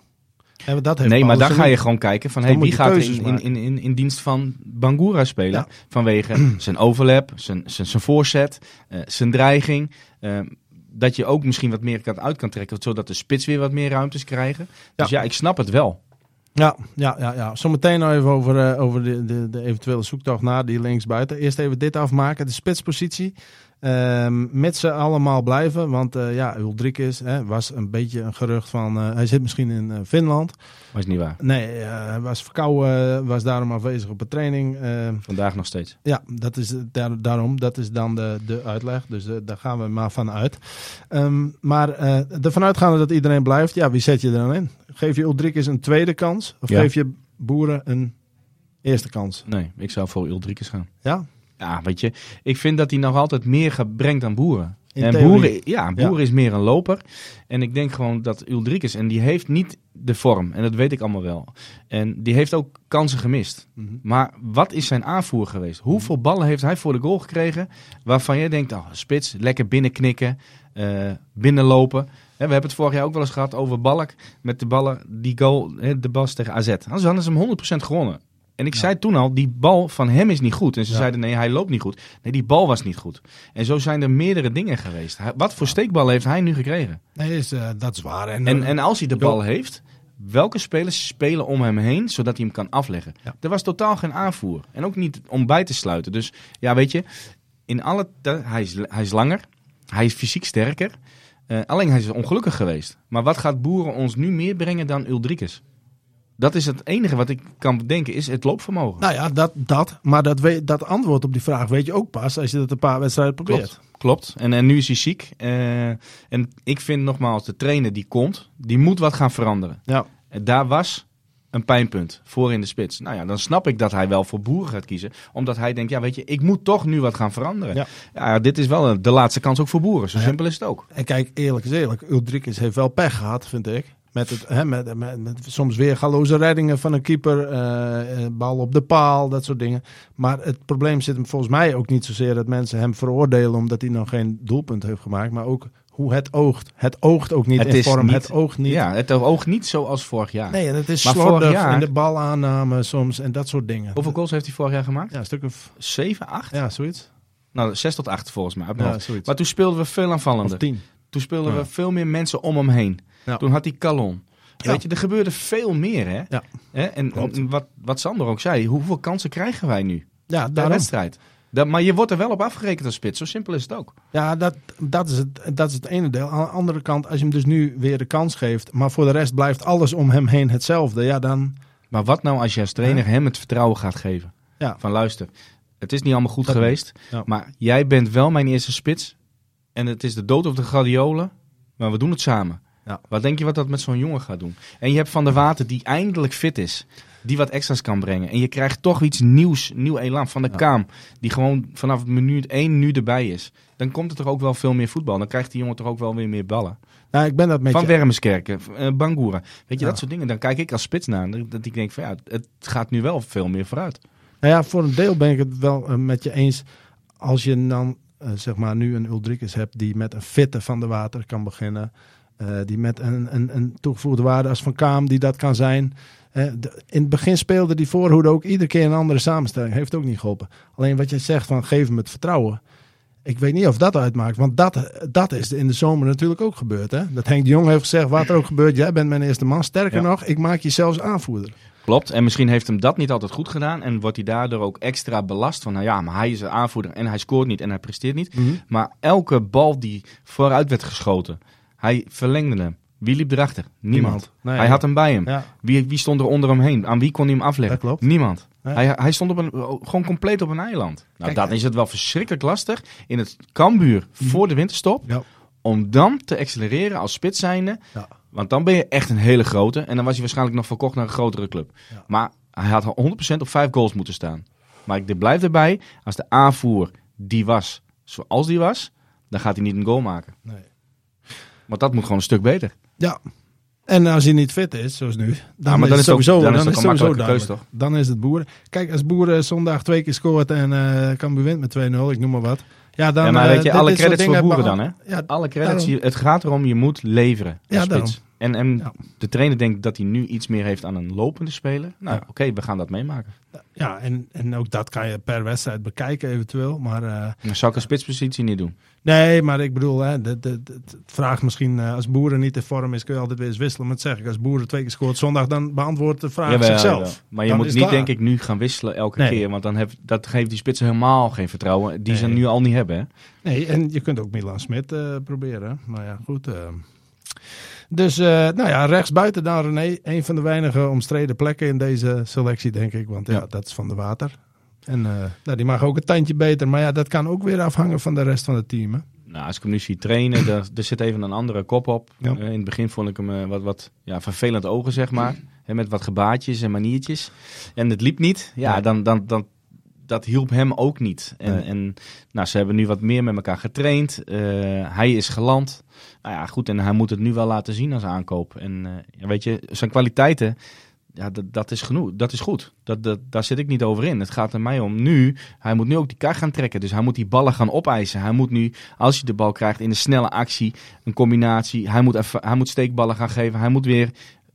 En dat heeft Nee, maar dan ga je gewoon kijken van hey, wie gaat in, in, in, in, in dienst van Bangura spelen. Ja. Vanwege zijn overlap, zijn, zijn, zijn voorzet, eh, zijn dreiging. eh, dat je ook misschien wat meer kan, uit kan trekken, zodat de spits weer wat meer ruimtes krijgen. Dus ja, ik snap het wel. Ja, ja, ja, ja. Zometeen nog even over, eh, over de, de, de eventuele zoektocht naar die linksbuiten. Eerst even dit afmaken, de spitspositie. Ehm met ze allemaal blijven, want eh ja, Ulrikis hè, was een beetje een gerucht van... eh, hij zit misschien in eh, Finland. Maar is niet waar. Nee, hij was verkouden, was daarom afwezig op een training. Vandaag nog steeds. ja, dat is daar, daarom. Dat is dan de, de uitleg. Dus daar gaan we maar van uit. Ehm, maar ervan uitgaande dat iedereen blijft, ja, wie zet je er dan in? Geef je Ulrikis een tweede kans? Of Ja. geef je Boeren een eerste kans? Nee, ik zou voor Uldrikes gaan. Ja? Ja, weet je, ik vind dat hij nog altijd meer brengt dan Boeren. In en theorie. Boeren, ja, Boeren is meer een loper. En ik denk gewoon dat Uldrikes, en die heeft niet de vorm, en dat weet ik allemaal wel. En die heeft ook kansen gemist. Mhm. Maar wat is zijn aanvoer geweest? Hoeveel ballen heeft hij voor de goal gekregen waarvan je denkt, oh, spits, lekker binnenknikken, eh binnenlopen. We hebben het vorig jaar ook wel eens gehad over Balk met de ballen, die goal, de bas tegen AZ. Anders hadden ze hem 100% gewonnen. En ik zei toen al, die bal van hem is niet goed. En ze Ja. zeiden, nee, hij loopt niet goed. Nee, die bal was niet goed. En zo zijn er meerdere dingen geweest. Hij- Wat voor steekbal heeft hij nu gekregen? Nee, is, eh, dat is waar. En, En, eh, en als hij de bal heeft, welke spelers spelen om hem heen, zodat hij hem kan afleggen? Er was totaal geen aanvoer. En ook niet om bij te sluiten. Dus ja, weet je, in alle hij, is, hij is langer, hij is fysiek sterker. Eh, alleen hij is ongelukkig geweest. Maar wat gaat Boeren ons nu meer brengen dan Uldrikes? Dat is het enige wat ik kan bedenken, is het loopvermogen. Nou ja, dat, dat. Maar dat, weet, dat antwoord op die vraag weet je ook pas als je dat een paar wedstrijden probeert. Klopt. Klopt. En, en nu is hij ziek. Eh, en ik vind nogmaals, de trainer die komt, die moet wat gaan veranderen. Ja. En daar was een pijnpunt voor in de spits. Nou ja, dan snap ik dat hij wel voor Boeren gaat kiezen. Omdat hij denkt, ja weet je, ik moet toch nu wat gaan veranderen. Ja. Ja, dit is wel de laatste kans ook voor Boeren. Zo Ja. simpel is het ook. En kijk, eerlijk is eerlijk. Ulrikis heeft wel pech gehad, vind ik. Met, het, hè, met, met, met soms weer galoze reddingen van een keeper. eh, eh, bal op de paal, dat soort dingen. Maar het probleem zit hem volgens mij ook niet zozeer dat mensen hem veroordelen omdat hij nog geen doelpunt heeft gemaakt. Maar ook hoe het oogt. Het oogt ook niet Het in is vorm. niet- het oogt niet. Ja, het oogt niet zoals vorig jaar. Nee, en het is Maar slordig jaar- in de balaanname soms en dat soort dingen. Hoeveel goals heeft hij vorig jaar gemaakt? Ja, een stuk of... 7, 8? Ja, zoiets. Nou, 6 tot 8 volgens mij. Ja. Maar toen speelden we veel Of aanvallender. tien. Toen speelden Ja. we veel meer mensen om hem heen. Ja. Toen had hij Calon. Ja. Weet je, er gebeurde veel meer, hè? Ja. Hè? En, wat, wat Sander ook zei, hoeveel kansen krijgen wij nu Ja, daarom. wedstrijd? Dat, maar je wordt er wel op afgerekend als spits. Zo simpel is het ook. Ja, dat, dat, is het, dat is het ene deel. Aan de andere kant, als je hem dus nu weer de kans geeft, maar voor de rest blijft alles om hem heen hetzelfde, ja, dan. Maar wat nou als je als trainer hem het vertrouwen gaat geven? Ja. Van luister, het is niet allemaal goed Dat geweest. Ja. Maar jij bent wel mijn eerste spits. En het is de dood of de gladiolen. Maar we doen het samen. Ja. Wat denk je wat dat met zo'n jongen gaat doen? En je hebt Van der Water die eindelijk fit is. Die wat extra's kan brengen. En je krijgt toch iets nieuws, nieuw elan van de Ja. Kaam. Die gewoon vanaf minuut 1 nu erbij is. Dan komt er toch ook wel veel meer voetbal. Dan krijgt die jongen toch ook wel weer meer ballen. Nou, ik ben dat met Van je. Wermerskerken, uh, Bangura. Weet je, Ja. dat soort dingen. Dan kijk ik als spits naar. Dat ik denk van ja, het gaat nu wel veel meer vooruit. Nou ja, voor een deel ben ik het wel eh, met je eens. Als je dan eh, zeg maar nu een Ulrikes hebt die met een fitte van de water kan beginnen. Eh, die met een, een, een toegevoegde waarde als Van Kaam die dat kan zijn. Eh, in het begin speelde die voorhoede ook iedere keer een andere samenstelling. Heeft ook niet geholpen. Alleen wat je zegt van geef hem het vertrouwen. Ik weet niet of dat uitmaakt. Want dat, dat is in de zomer natuurlijk ook gebeurd. Hè? Dat Henk de Jong heeft gezegd, wat er ook gebeurt. Jij bent mijn eerste man. Sterker Ja. nog, ik maak je zelfs aanvoerder. Klopt. En misschien heeft hem dat niet altijd goed gedaan. En wordt hij daardoor ook extra belast van, nou ja, maar hij is een aanvoerder en hij scoort niet en hij presteert niet. Maar elke bal die vooruit werd geschoten, hij verlengde hem. Wie liep erachter? Niemand. Niemand. Nee, hij ja. had hem bij hem. Ja, Wie, wie stond er onder hem heen? Aan wie kon hij hem afleggen? Dat klopt. Niemand. Nee. Hij, hij stond op een, gewoon compleet op een eiland. Nou, Kijk, dan is het wel verschrikkelijk lastig in het Kambuur voor de winterstop. Ja. Om dan te accelereren als spits zijnde. Ja. Want dan ben je echt een hele grote. En dan was hij waarschijnlijk nog verkocht naar een grotere club. Maar hij had 100% op vijf goals moeten staan. Maar ik dit blijf erbij. Als de aanvoer die was zoals die was. Dan gaat hij niet een goal maken. nee. Want dat moet gewoon een stuk beter. Ja. En als hij niet fit is, zoals nu, dan, maar is dan is het ook- sowieso, dan dan is het ook sowieso duidelijk. keus, Dan is het boeren. Kijk, als boeren zondag twee keer scoort en eh Cambuur wint met 2-0, ik noem maar wat. Ja, dan, ja, maar eh, weet je, alle credits voor boeren dan, hè? Ja, Alle credits. daarom. Het gaat erom, je moet leveren Ja, daarom. En, en Ja. de trainer denkt dat hij nu iets meer heeft aan een lopende speler. Nou, Ja. oké, we gaan dat meemaken. Ja, en, en ook dat kan je per wedstrijd bekijken eventueel. Maar eh, Dan zou ik een spitspositie niet doen. nee, maar ik bedoel, hè, het, het, het vraagt misschien, eh, als boeren niet in vorm is, kun je altijd weer eens wisselen. Maar dat zeg ik, als boeren twee keer scoort zondag, dan beantwoordt de vraag Jawel, zichzelf. Maar je Dan moet niet, klaar. denk ik, nu gaan wisselen elke Nee. keer. Want dan heb, dat geeft die spitsen helemaal geen vertrouwen. Die ze nu al niet hebben. Hè? Nee, en je kunt ook Milan Smit eh, proberen. Nou ja, goed. Dus, eh, nou ja, rechtsbuiten dan René. Een van de weinige omstreden plekken in deze selectie, denk ik. Want ja, Ja. dat is van de water. En eh, nou, die mag ook een tandje beter. Maar ja, dat kan ook weer afhangen van de rest van het team. Hè? Nou, als ik hem nu zie trainen, daar, er zit even een andere kop op. Ja. Eh, in het begin vond ik hem wat, wat ja, vervelend ogen, zeg maar. Hè, met wat gebaatjes en maniertjes. En het liep niet. Ja, dan, dan, dan, dat hielp hem ook niet. En, Nee. en nou, ze hebben nu wat meer met elkaar getraind. Eh, hij is geland. Nou ja, goed. En hij moet het nu wel laten zien als aankoop. En eh, weet je, zijn kwaliteiten, ja, dat, dat is genoeg. Dat is goed. Dat, dat, daar zit ik niet over in. Het gaat er mij om nu. Hij moet nu ook die kar gaan trekken. Dus hij moet die ballen gaan opeisen. Hij moet nu, als hij de bal krijgt, in een snelle actie, een combinatie. Hij moet, even, hij moet steekballen gaan geven. Hij moet weer,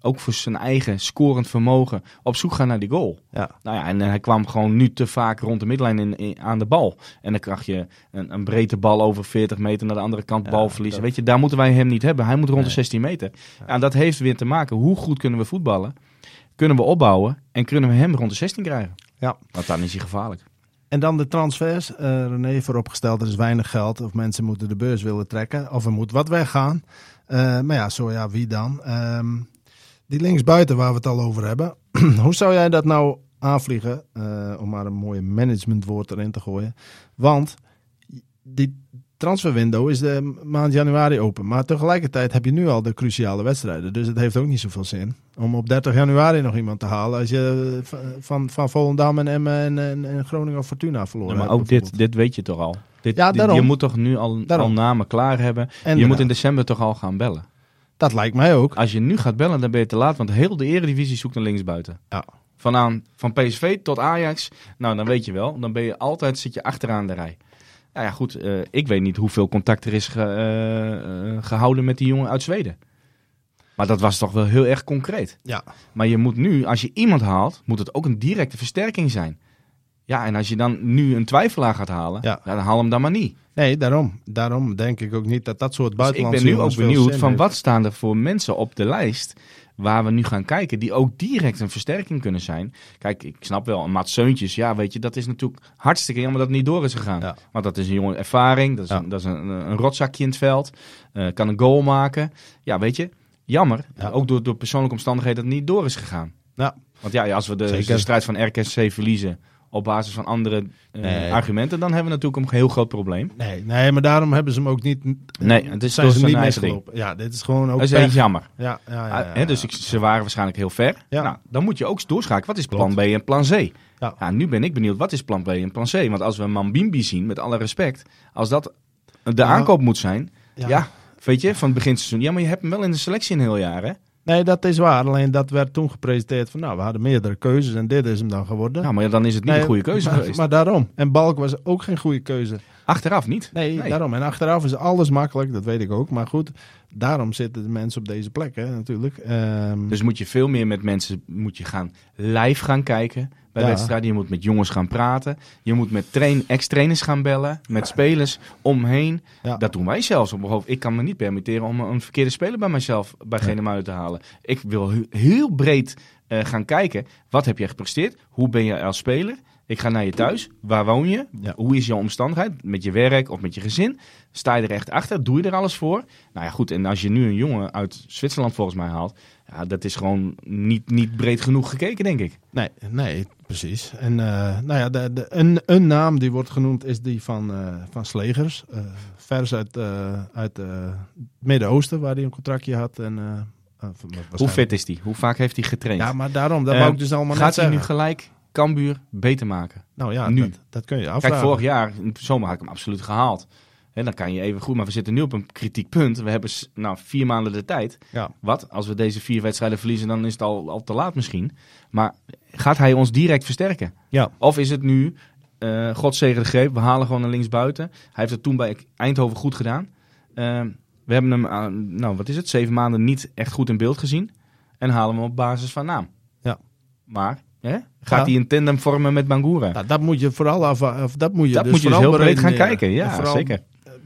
ook voor zijn eigen scorend vermogen, op zoek gaan naar die goal. Ja. Nou ja, en eh, hij kwam gewoon nu te vaak rond de middenlijn in, in- aan de bal. En dan krijg je een, een breedte bal over 40 meter naar de andere kant Ja, bal verliezen. dat- Weet je, daar moeten wij hem niet hebben. Hij moet rond de Nee. 16 meter. Ja. en dat heeft weer te maken. Hoe goed kunnen we voetballen? Kunnen we opbouwen? En kunnen we hem rond de 16 krijgen? Ja. Want dan is hij gevaarlijk. En dan de transfers. Eh René vooropgesteld, er is weinig geld. Of mensen moeten de beurs willen trekken. Of er moet wat weggaan. Eh, maar ja, zo ja, wie dan? Ehm, die linksbuiten waar we het al over hebben. Hoe zou jij dat nou aanvliegen? Eh, om maar een mooie managementwoord erin te gooien. Want die transferwindow is de maand januari open. Maar tegelijkertijd heb je nu al de cruciale wedstrijden. Dus het heeft ook niet zoveel zin om op 30 januari nog iemand te halen. Als je van, van, van Volendam en Emmen en, en, en Groningen of Fortuna verloren maar hebt, ook dit, dit weet je toch al. Dit, Ja, dit- daarom. je moet toch nu al, al namen klaar hebben. je Inderdaad. moet in december toch al gaan bellen. Dat lijkt mij ook. Als je nu gaat bellen, dan ben je te laat. Want heel de eredivisie zoekt een linksbuiten. Ja. Van, aan, van PSV tot Ajax. Nou, dan weet je wel. Dan ben je altijd, zit je achteraan de rij. Nou ja, goed. eh, ik weet niet hoeveel contact er is ge- eh, eh, gehouden met die jongen uit Zweden. Maar dat was toch wel heel erg concreet. Ja. Maar je moet nu, als je iemand haalt, moet het ook een directe versterking zijn. Ja, en als je dan nu een twijfelaar gaat halen, Ja. ja, dan haal hem dan maar niet. Nee, daarom. Daarom denk ik ook niet dat dat soort Dus ik buitenlandse ben nu ook benieuwd van heeft. wat staan er voor mensen op de lijst waar we nu gaan kijken, die ook direct een versterking kunnen zijn. Kijk, ik snap wel, een Maat Seuntjes, ja, weet je, dat is natuurlijk hartstikke jammer dat het niet door is gegaan. Ja. Want dat is een jonge ervaring, dat is, Ja. een, dat is een, een rotzakje in het veld, eh, kan een goal maken. Ja, weet je, jammer. Ja. Ook door, door persoonlijke omstandigheden dat het niet door is gegaan. Ja. Want ja, als we de, de strijd van RKC verliezen op basis van andere eh, Nee. argumenten, dan hebben we natuurlijk een heel groot probleem. Nee, nee, maar daarom hebben ze hem ook niet. Nee, het is zijn ze niet eigen misgelopen. Ja, dit is gewoon ook. Dat is echt jammer. Ja, ja, ja, ja, Ah, hè, dus ik, ze waren waarschijnlijk heel ver. Ja. Nou, dan moet je ook doorschakelen. Wat is plan. B en plan C? Ja. Ja. nu ben ik benieuwd, wat is plan B en plan C? Want als we Mambimbi zien, met alle respect, als dat de Ja. aankoop moet zijn, Ja. ja. weet je, van het beginseizoen. Ja, maar je hebt hem wel in de selectie een heel jaar, hè? Nee, dat is waar. Alleen dat werd toen gepresenteerd van, nou, we hadden meerdere keuzes en dit is hem dan geworden. Nou, maar dan is het niet Nee, een goede keuze maar, geweest. Maar daarom. En Balk was ook geen goede keuze. Achteraf niet. Nee, daarom. En achteraf is alles makkelijk, dat weet ik ook. Maar goed, daarom zitten de mensen op deze plek, hè, natuurlijk. Ehm, Dus moet je veel meer met mensen moet je gaan live gaan kijken bij Ja. wedstrijden. Je moet met jongens gaan praten. Je moet met train, ex-trainers gaan bellen. Met spelers omheen. Ja. Dat doen wij zelfs op hoofd. Ik kan me niet permitteren om een verkeerde speler bij mezelf bij Nee. Genemuiden te halen. Ik wil he- heel breed eh, gaan kijken. Wat heb je gepresteerd? Hoe ben je als speler? Ik ga naar je thuis. Waar woon je? Ja. Hoe is jouw omstandigheid? Met je werk of met je gezin? Sta je er echt achter? Doe je er alles voor? Nou ja, goed. En als je nu een jongen uit Zwitserland volgens mij haalt. Ja, dat is gewoon niet, niet breed genoeg gekeken, denk ik. Nee, nee, precies. En eh, nou ja, de, de, een, een naam die wordt genoemd is die van, eh, van Slegers. eh, vers uit, uit het Midden-Oosten, waar hij een contractje had. En, Hoe fit is die? Hoe vaak heeft hij getraind? Ja, maar daarom, dat Eh, wou ik dus allemaal net Gaat hij nu gelijk Cambuur beter maken? Nou ja, nu? Dat, dat kun je afvragen. Kijk, vorig jaar, in de zomer had ik hem absoluut gehaald. En dan kan je even goed, maar we zitten nu op een kritiek punt. We hebben nou, vier maanden de tijd. Ja. Wat? Als we deze vier wedstrijden verliezen, dan is het al, al te laat misschien. Maar gaat hij ons direct versterken? Ja. Of is het nu, eh God zegen de greep, we halen gewoon een linksbuiten. Hij heeft het toen bij Eindhoven goed gedaan. Eh, we hebben hem, nou wat is het, zeven maanden niet echt goed in beeld gezien. En halen we hem op basis van naam. Ja. Maar, hè? gaat hij een tandem vormen met Bangura? Nou, dat moet je vooral af, of dat moet je dat dus moet je dus heel breed gaan kijken. En Ja, zeker.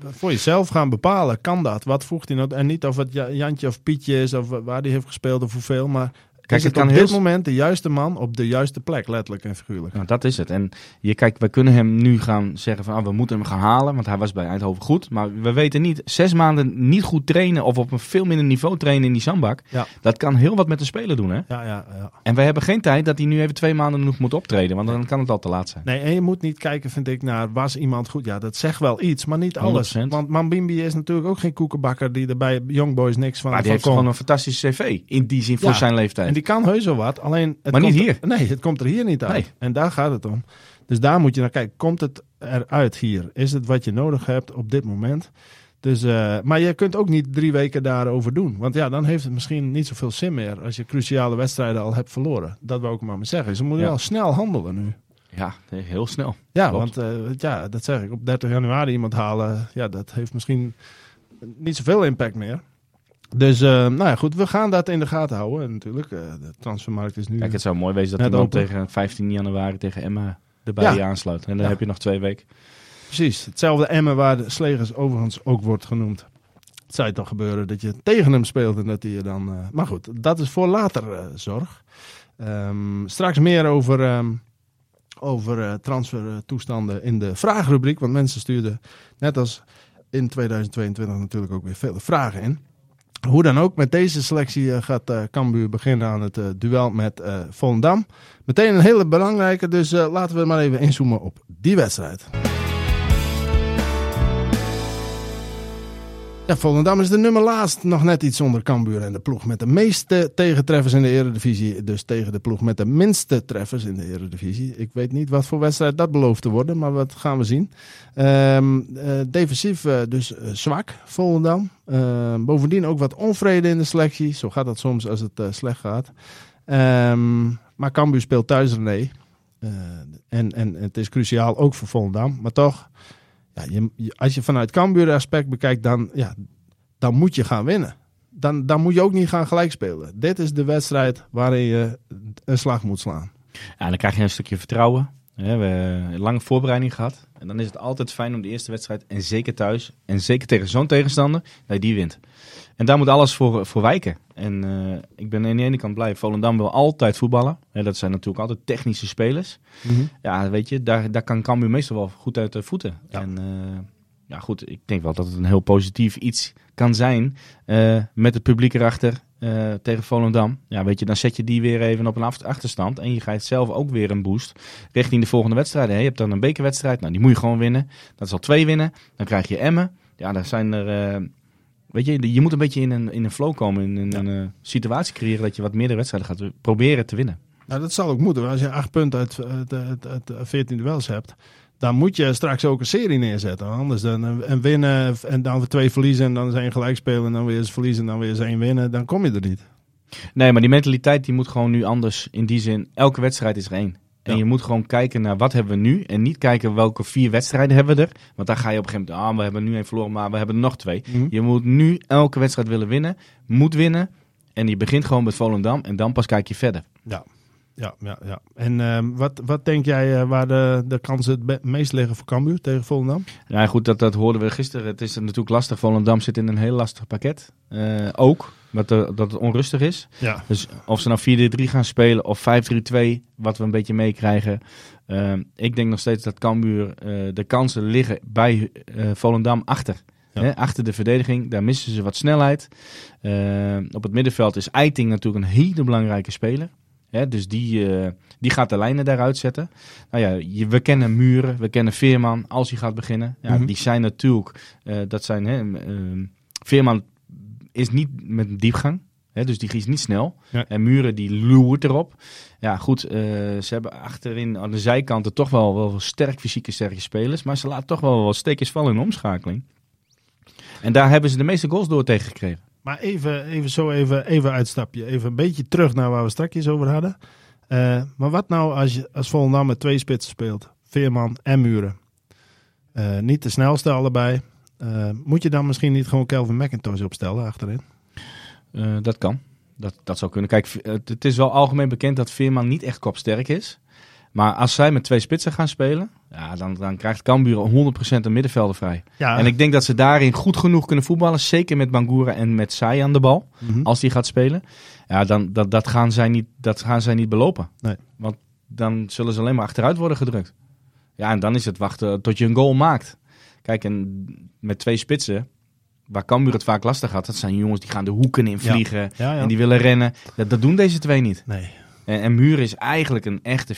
Voor jezelf gaan bepalen, kan dat? Wat voegt hij nou? En niet of het Ja- Jantje of Pietje is, of waar hij heeft gespeeld of hoeveel, maar Kijk, het kan op heel dit moment de juiste man op de juiste plek, letterlijk en figuurlijk. Nou, dat is het. En je kijkt, we kunnen hem nu gaan zeggen van ah, we moeten hem gaan halen, want hij was bij Eindhoven goed. Maar we weten niet, zes maanden niet goed trainen of op een veel minder niveau trainen in die zandbak. Ja. Dat kan heel wat met de speler doen. Hè? Ja, ja, ja. En we hebben geen tijd dat hij nu even twee maanden nog moet optreden, want dan kan het al te laat zijn. Nee, en je moet niet kijken, vind ik, naar was iemand goed. Ja, dat zegt wel iets, maar niet alles. 100%. Want Mambimbi is natuurlijk ook geen koekenbakker die er bij Young Boys niks van, Maar die van heeft kon. gewoon een fantastische cv, in die zin voor Ja. zijn leeftijd. Die kan heus wel wat, alleen... Het Maar niet hier. Er, nee, het komt er hier niet uit. Nee. En daar gaat het om. Dus daar moet je naar kijken. Komt het eruit hier? Is het wat je nodig hebt op dit moment? Dus, eh, maar je kunt ook niet drie weken daarover doen. Want ja, dan heeft het misschien niet zoveel zin meer als je cruciale wedstrijden al hebt verloren. Dat wou ik maar maar zeggen. Ze moeten Ja. wel snel handelen nu. Ja, heel snel. Ja, Klopt. want eh, ja, dat zeg ik. Op 30 januari iemand halen, ja, dat heeft misschien niet zoveel impact meer. Dus, eh, nou ja, goed, we gaan dat in de gaten houden natuurlijk. Eh, de transfermarkt is nu... Kijk, het zou mooi wezen dat hij dan open. tegen 15 januari tegen Emma erbij Ja. aansluit. En dan Ja. heb je nog twee weken. Precies, hetzelfde Emmen waar de Slegers overigens ook wordt genoemd. Het zou toch gebeuren dat je tegen hem speelt en dat hij je dan... eh, maar goed, dat is voor later zorg. Ehm, straks meer over, ehm, over transfertoestanden in de vraagrubriek. Want mensen stuurden, net als in 2022 natuurlijk ook weer vele vragen in. Hoe dan ook, met deze selectie eh, gaat eh Cambuur beginnen aan het eh, duel met Volendam. Meteen een hele belangrijke, dus laten we maar even inzoomen op die wedstrijd. Ja, Volendam is de nummer laatst nog net iets onder Cambuur. En de ploeg met de meeste tegentreffers in de eredivisie. Dus tegen de ploeg met de minste treffers in de eredivisie. Ik weet niet wat voor wedstrijd dat belooft te worden, maar wat gaan we zien. Ehm, eh, defensief eh, dus eh, zwak, Volendam. Ehm, bovendien ook wat onvrede in de selectie. Zo gaat dat soms als het slecht gaat. Ehm, maar Cambuur speelt thuis René. En, en het is cruciaal ook voor Volendam. Maar toch, ja, als je vanuit Cambuur aspect bekijkt, dan, ja, dan moet je gaan winnen. Dan, dan moet je ook niet gaan gelijk spelen. Dit is de wedstrijd waarin je een slag moet slaan. Ja, dan krijg je een stukje vertrouwen. We hebben een lange voorbereiding gehad. En dan is het altijd fijn om de eerste wedstrijd, en zeker thuis, en zeker tegen zo'n tegenstander, dat je die wint. En daar moet alles voor, voor wijken. En uh, ik ben aan de ene kant blij. Volendam wil altijd voetballen. Ja, dat zijn natuurlijk altijd technische spelers. Mm -hmm. Ja, weet je, daar, daar kan Cambuur meestal wel goed uit de voeten. Ja. En uh, ja, goed, ik denk wel dat het een heel positief iets kan zijn uh, met het publiek erachter uh, tegen Volendam. Ja, weet je, dan zet je die weer even op een achterstand. En je gaat zelf ook weer een boost richting de volgende wedstrijden. Hè. Je hebt dan een bekerwedstrijd, nou die moet je gewoon winnen. Dat is al twee winnen. Dan krijg je Emmen. Ja, daar zijn er... Uh, weet je, je moet een beetje in een, in een flow komen. In, ja. een uh, situatie creëren dat je wat meerdere wedstrijden gaat proberen te winnen. Nou, dat zal ook moeten. Als je acht punten uit, uit, uit, uit 14 duels hebt dan moet je straks ook een serie neerzetten. Anders dan en winnen en dan weer twee verliezen en dan zijn gelijk spelen en dan weer eens verliezen en dan weer eens één winnen. Dan kom je er niet. Nee, maar die mentaliteit die moet gewoon nu anders. In die zin, elke wedstrijd is er één. En ja. je moet gewoon kijken naar wat hebben we nu. En niet kijken welke vier wedstrijden hebben we er. Want dan ga je op een gegeven moment, ah, we hebben nu één verloren, maar we hebben er nog twee. Mhm. Je moet nu elke wedstrijd willen winnen. Moet winnen. En je begint gewoon met Volendam. En dan pas kijk je verder. Ja, ja, ja, ja. En uh, wat, wat denk jij uh, waar de, de kansen het meest liggen voor Cambuur tegen Volendam? Ja, goed, dat, dat hoorden we gisteren. Het is natuurlijk lastig. Volendam zit in een heel lastig pakket. Uh, ook, dat, dat het onrustig is. Ja. Dus of ze nou 4-3 gaan spelen of 5-3-2, wat we een beetje meekrijgen. ik denk nog steeds dat Cambuur de kansen liggen bij Volendam achter. Ja. Achter de verdediging, daar missen ze wat snelheid. op het middenveld is Eiting natuurlijk een hele belangrijke speler. Hè, dus die, uh, die gaat de lijnen daaruit zetten. Nou ja, je, we kennen Muren, we kennen Veerman als hij gaat beginnen. Ja, Mhm. Die zijn natuurlijk, uh, dat zijn, hè, uh, Veerman is niet met diepgang. Hè, dus die is niet snel. Ja. En Muren die loert erop. Ja, goed, uh, ze hebben achterin aan de zijkanten toch wel, wel sterk fysieke sterke spelers. Maar ze laten toch wel wat steekjes vallen in de omschakeling. En daar hebben ze de meeste goals door tegen gekregen. Maar even, even zo even, even uitstapje. Even een beetje terug naar waar we straks over hadden. Uh, maar wat nou als, je, als Volendam met twee spitsen speelt? Veerman en Muren. Uh, niet de snelste allebei. Uh, moet je dan misschien niet gewoon Kelvin McIntosh opstellen achterin? dat kan. Dat, dat zou kunnen. Kijk, het is wel algemeen bekend dat Veerman niet echt kopsterk is. Maar als zij met twee spitsen gaan spelen, ja, dan, dan krijgt Cambuur 100% een middenvelder vrij. Ja. En ik denk dat ze daarin goed genoeg kunnen voetballen. Zeker met Bangura en met Sai aan de bal. Mhm. Als die gaat spelen. Ja, dan, dat, dat, gaan zij niet, dat gaan zij niet belopen. Nee. Want dan zullen ze alleen maar achteruit worden gedrukt. Ja, en dan is het wachten tot je een goal maakt. Kijk, en met twee spitsen, waar Cambuur het vaak lastig had, dat zijn jongens die gaan de hoeken in vliegen. Ja, ja. En die willen rennen. Dat, dat doen deze twee niet. Nee. En, en Muur is eigenlijk een echte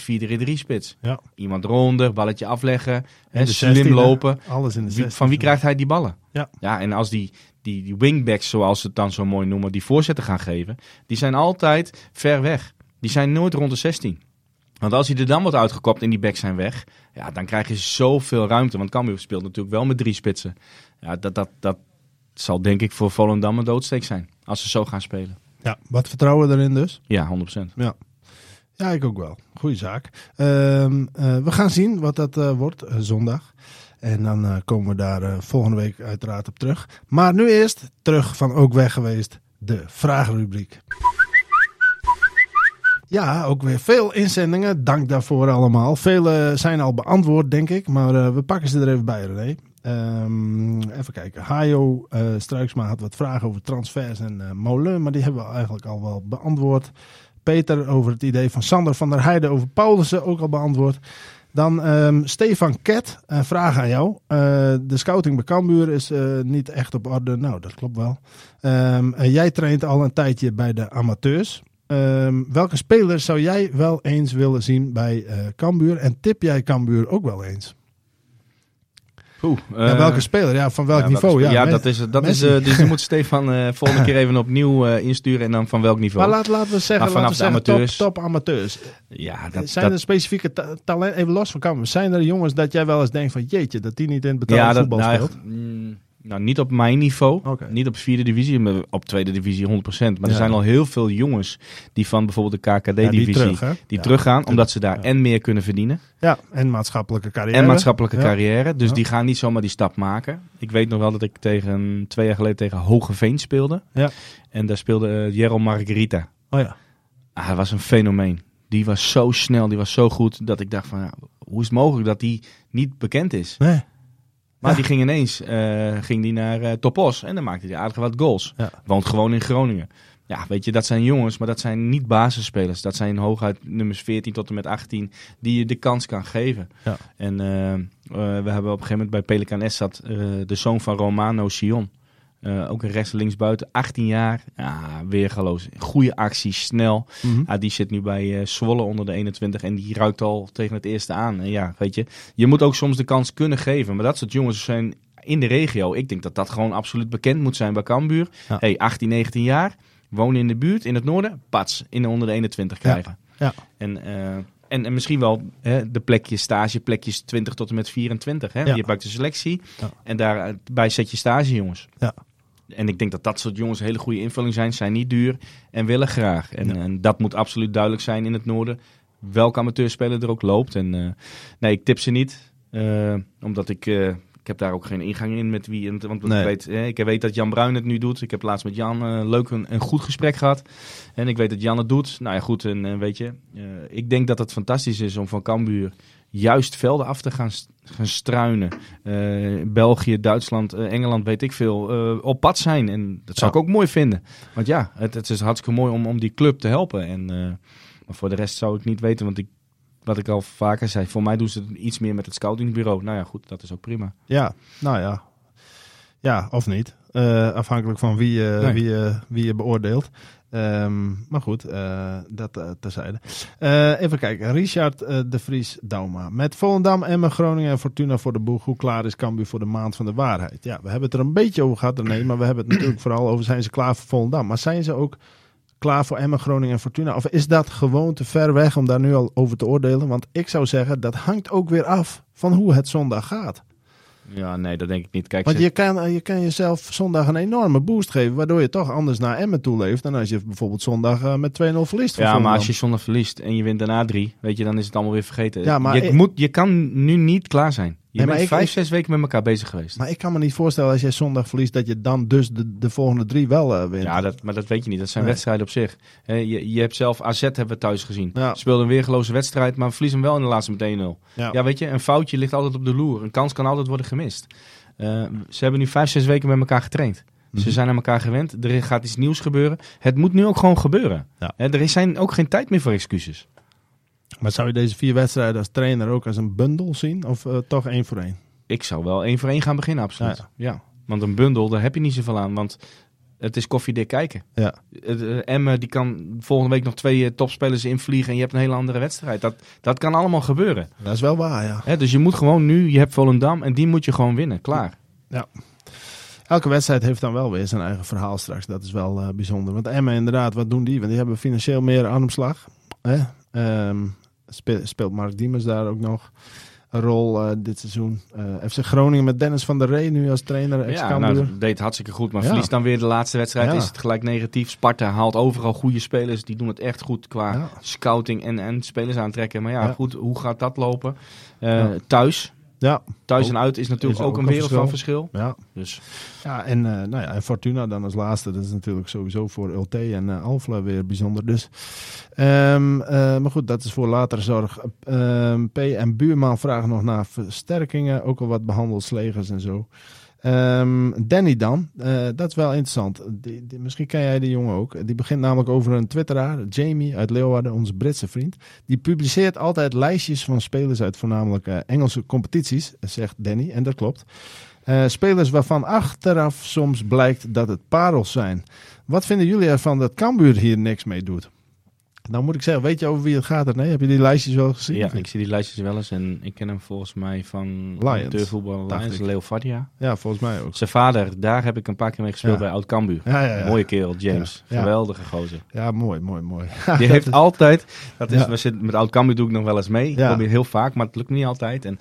4-3 spits. Ja. Iemand ronder, balletje afleggen, hè, slim 16e, lopen. Alles in de Wie- 16e. van wie krijgt hij die ballen? Ja. ja en als die, die, die wingbacks, zoals ze het dan zo mooi noemen, die voorzetten gaan geven, die zijn altijd ver weg. Die zijn nooit rond de 16. Want als hij er dan wordt uitgekopt en die backs zijn weg, ja, dan krijg je zoveel ruimte. Want Cambuur speelt natuurlijk wel met drie spitsen. Ja, dat, dat, dat zal denk ik voor Volendam een doodsteek zijn, als ze zo gaan spelen. Ja, wat vertrouwen erin dus? Ja, 100%. Ja, ik ook wel. Goeie zaak. Ehm, eh, we gaan zien wat dat eh, wordt eh, zondag. En dan komen we daar volgende week uiteraard op terug. Maar nu eerst terug van ook weg geweest, de vragenrubriek. Ja, ook weer veel inzendingen. Dank daarvoor allemaal. Vele zijn al beantwoord, denk ik. Maar we pakken ze er even bij, René. Ehm, even kijken. Hajo eh, Struiksma had wat vragen over transfers en eh Molen. Maar die hebben we eigenlijk al wel beantwoord. Peter over het idee van Sander van der Heijden over Paulussen ook al beantwoord. Dan ehm, Stefan Ket, een vraag aan jou. Eh, de scouting bij Cambuur is eh, niet echt op orde. Nou, dat klopt wel. Ehm, eh, jij traint al een tijdje bij de amateurs. Ehm, welke speler zou jij wel eens willen zien bij Cambuur? En tip jij Cambuur ook wel eens? Oeh, ja, eh, welke speler? Ja, van welk ja, niveau? welke- Ja, dat is, dat Messi. dus dan moet Stefan eh volgende keer even opnieuw insturen en dan van welk niveau. Maar laat, laten we zeggen, vanaf laten we zeggen de top, top amateurs. ja, dat, zijn dat, er specifieke ta- talent, even los van Cambuur, zijn er jongens dat jij wel eens denkt van jeetje, dat die niet in het betaalde ja, dat, voetbal nou, speelt? mm, nou, niet op mijn niveau. Niet op vierde divisie, maar op tweede divisie 100%. Maar Ja. er zijn al heel veel jongens die van bijvoorbeeld de Ja, die KKD-divisie terug, die teruggaan, omdat ze daar en meer kunnen verdienen Ja, en maatschappelijke carrière. en maatschappelijke carrière. Dus die gaan niet zomaar die stap maken. Ik weet nog wel dat ik tegen twee jaar geleden tegen Hogeveen speelde. Ja. En daar speelde uh, Jero Margarita. Oh ja. Ah, hij was een fenomeen. Die was zo snel, die was zo goed, dat ik dacht van, ja, hoe is het mogelijk dat die niet bekend is? Nee. Maar Ja. die ging ineens eh, ging die naar eh, Topos en dan maakte hij aardig wat goals. Ja. Woont gewoon in Groningen. Ja, weet je, dat zijn jongens, maar dat zijn niet basisspelers. Dat zijn hooguit nummers 14 tot en met 18 die je de kans kan geven. Ja. En eh, we hebben op een gegeven moment bij Pelican S zat eh, de zoon van Romano Sion. Eh, ook een rechts links buiten, 18 jaar. Ja, weergaloos. Goede actie, snel. Mhm. Ja, die zit nu bij eh, Zwolle onder de 21 en die ruikt al tegen het eerste aan. En ja, weet je, je moet ook soms de kans kunnen geven. Maar dat soort jongens zijn in de regio. Ik denk dat dat gewoon absoluut bekend moet zijn bij Cambuur. Ja. Hey, 18, 19 jaar, wonen in de buurt, in het noorden, pats, in de onder de 21 krijgen. Ja. En, eh, en, en misschien wel hè, de plekjes, stageplekjes 20 tot en met 24. Hè? Ja. Je ook de selectie Ja. en daarbij zet je stage jongens. Ja. En ik denk dat dat soort jongens een hele goede invulling zijn. Zijn niet duur en willen graag. En, Ja. en dat moet absoluut duidelijk zijn in het noorden. Welke amateurspeler er ook loopt. En eh, nee, ik tip ze niet. eh, omdat ik... eh, ik heb daar ook geen ingang in met wie. Want Nee. ik, weet, ik weet dat Jan Bruin het nu doet. Ik heb laatst met Jan eh, leuk een, een goed gesprek gehad. En ik weet dat Jan het doet. Nou ja, goed. En weet je, ik denk dat het fantastisch is om van Cambuur juist velden af te gaan, gaan struinen. Eh, België, Duitsland, eh, Engeland, weet ik veel, eh, op pad zijn. En dat zou Ja. ik ook mooi vinden. Want ja, het, het is hartstikke mooi om, om die club te helpen. En, maar voor de rest zou ik niet weten, want ik, wat ik al vaker zei, voor mij doen ze het iets meer met het scoutingbureau. Nou ja, goed, dat is ook prima. Ja, nou ja. Ja, of niet. Eh, afhankelijk van wie, je Nee. wie, je wie je beoordeelt. Ehm, maar goed, eh, dat eh, terzijde. Eh, even kijken. Richard eh, de Vries Dauma. Met Volendam, Emmen, Groningen en Fortuna voor de boeg. Hoe klaar is Cambuur voor de maand van de waarheid? Ja, we hebben het er een beetje over gehad, nee, maar we hebben het natuurlijk vooral over zijn ze klaar voor Volendam. Maar zijn ze ook klaar voor Emmen, Groningen en Fortuna? Of is dat gewoon te ver weg om daar nu al over te oordelen? Want ik zou zeggen, dat hangt ook weer af van hoe het zondag gaat. Ja, nee, dat denk ik niet. Kijk, Want je kan, je kan jezelf zondag een enorme boost geven, waardoor je toch anders naar Emmen toe leeft dan als je bijvoorbeeld zondag eh, met 2-0 verliest. ja, maar als je zondag verliest en je wint daarna drie, weet je, dan is het allemaal weer vergeten. Ja, maar je, ik- moet, je kan nu niet klaar zijn. Je Nee, bent vijf, ik- zes weken met elkaar bezig geweest. Maar ik kan me niet voorstellen als jij zondag verliest dat je dan dus de, de volgende drie wel eh, wint. Ja, dat, maar dat weet je niet. Dat zijn Nee. wedstrijden op zich. Je, je hebt zelf AZ hebben we thuis gezien. Ja. Speelde een weergeloze wedstrijd, maar verliezen hem wel in de laatste met 1-0. Ja. Ja, weet je, een foutje ligt altijd op de loer. Een kans kan altijd worden gemist. Eh, ze hebben nu vijf, zes weken met elkaar getraind. Mhm. Ze zijn aan elkaar gewend. Er gaat iets nieuws gebeuren. Het moet nu ook gewoon gebeuren. Ja. Er is- zijn ook geen tijd meer voor excuses. Maar zou je deze vier wedstrijden als trainer ook als een bundel zien? Of eh, toch één voor één? Ik zou wel één voor één gaan beginnen, absoluut. Ja, Ja, Want een bundel, daar heb je niet zoveel aan. Want het is koffiedik kijken. Ja. Eh, Emmen die kan volgende week nog twee eh, topspelers invliegen en je hebt een hele andere wedstrijd. Dat, dat kan allemaal gebeuren. Dat is wel waar, ja. Hè, dus je moet gewoon nu, je hebt Volendam en die moet je gewoon winnen. Klaar. Elke wedstrijd heeft dan wel weer zijn eigen verhaal straks. Dat is wel bijzonder. Want Emma inderdaad, wat doen die? Want die hebben financieel meer armslag. Hè? Ehm, spe- speelt Mark Diemers daar ook nog een rol eh, dit seizoen. Eh FC Groningen met Dennis van der Rey nu als trainer. Ja, nou, dat deed hartstikke goed. Maar Ja. verliest dan weer de laatste wedstrijd, Ja. is het gelijk negatief. Sparta haalt overal goede spelers. Die doen het echt goed qua Ja. scouting en, en spelers aantrekken. Maar ja, goed, hoe gaat dat lopen? Eh. Thuis. Ja, Thuis Ook. en uit is natuurlijk Is ook, ook een wereld van verschil. ja. Dus Ja, en, eh, nou ja, en Fortuna dan als laatste. Dat is natuurlijk sowieso voor Ulte en eh Alfla weer bijzonder. Dus, ehm, eh, maar goed, dat is voor latere zorg. Ehm, P en Buurman vragen nog naar versterkingen. Ook al wat behandelslegers en zo. Ehm, Danny dan, eh, dat is wel interessant. Die, misschien ken jij die jongen ook. Die begint namelijk over een twitteraar, Jamie uit Leeuwarden, onze Britse vriend. Die publiceert altijd lijstjes van spelers uit voornamelijk eh, Engelse competities, zegt Danny. En dat klopt. Eh, spelers waarvan achteraf soms blijkt dat het parels zijn. Wat vinden jullie ervan dat Cambuur hier niks mee doet? Nou moet ik zeggen, weet je over wie het gaat? Nee, heb je die lijstjes wel gezien? ja, ik zie die lijstjes wel eens. En ik ken hem volgens mij van Lions, amateurvoetbal dacht Lions, ik. Leo Vardia. ja, volgens mij ook. Zijn vader, daar heb ik een paar keer mee gespeeld Ja. bij Oud Cambuur. Ja. Mooie kerel, James. Ja. Ja. Geweldige gozer. Ja, mooi, mooi, mooi. Die heeft altijd, dat is, we zitten, met Oud Cambuur doe ik nog wel eens mee. Ja. Probeer heel vaak, maar het lukt niet altijd. En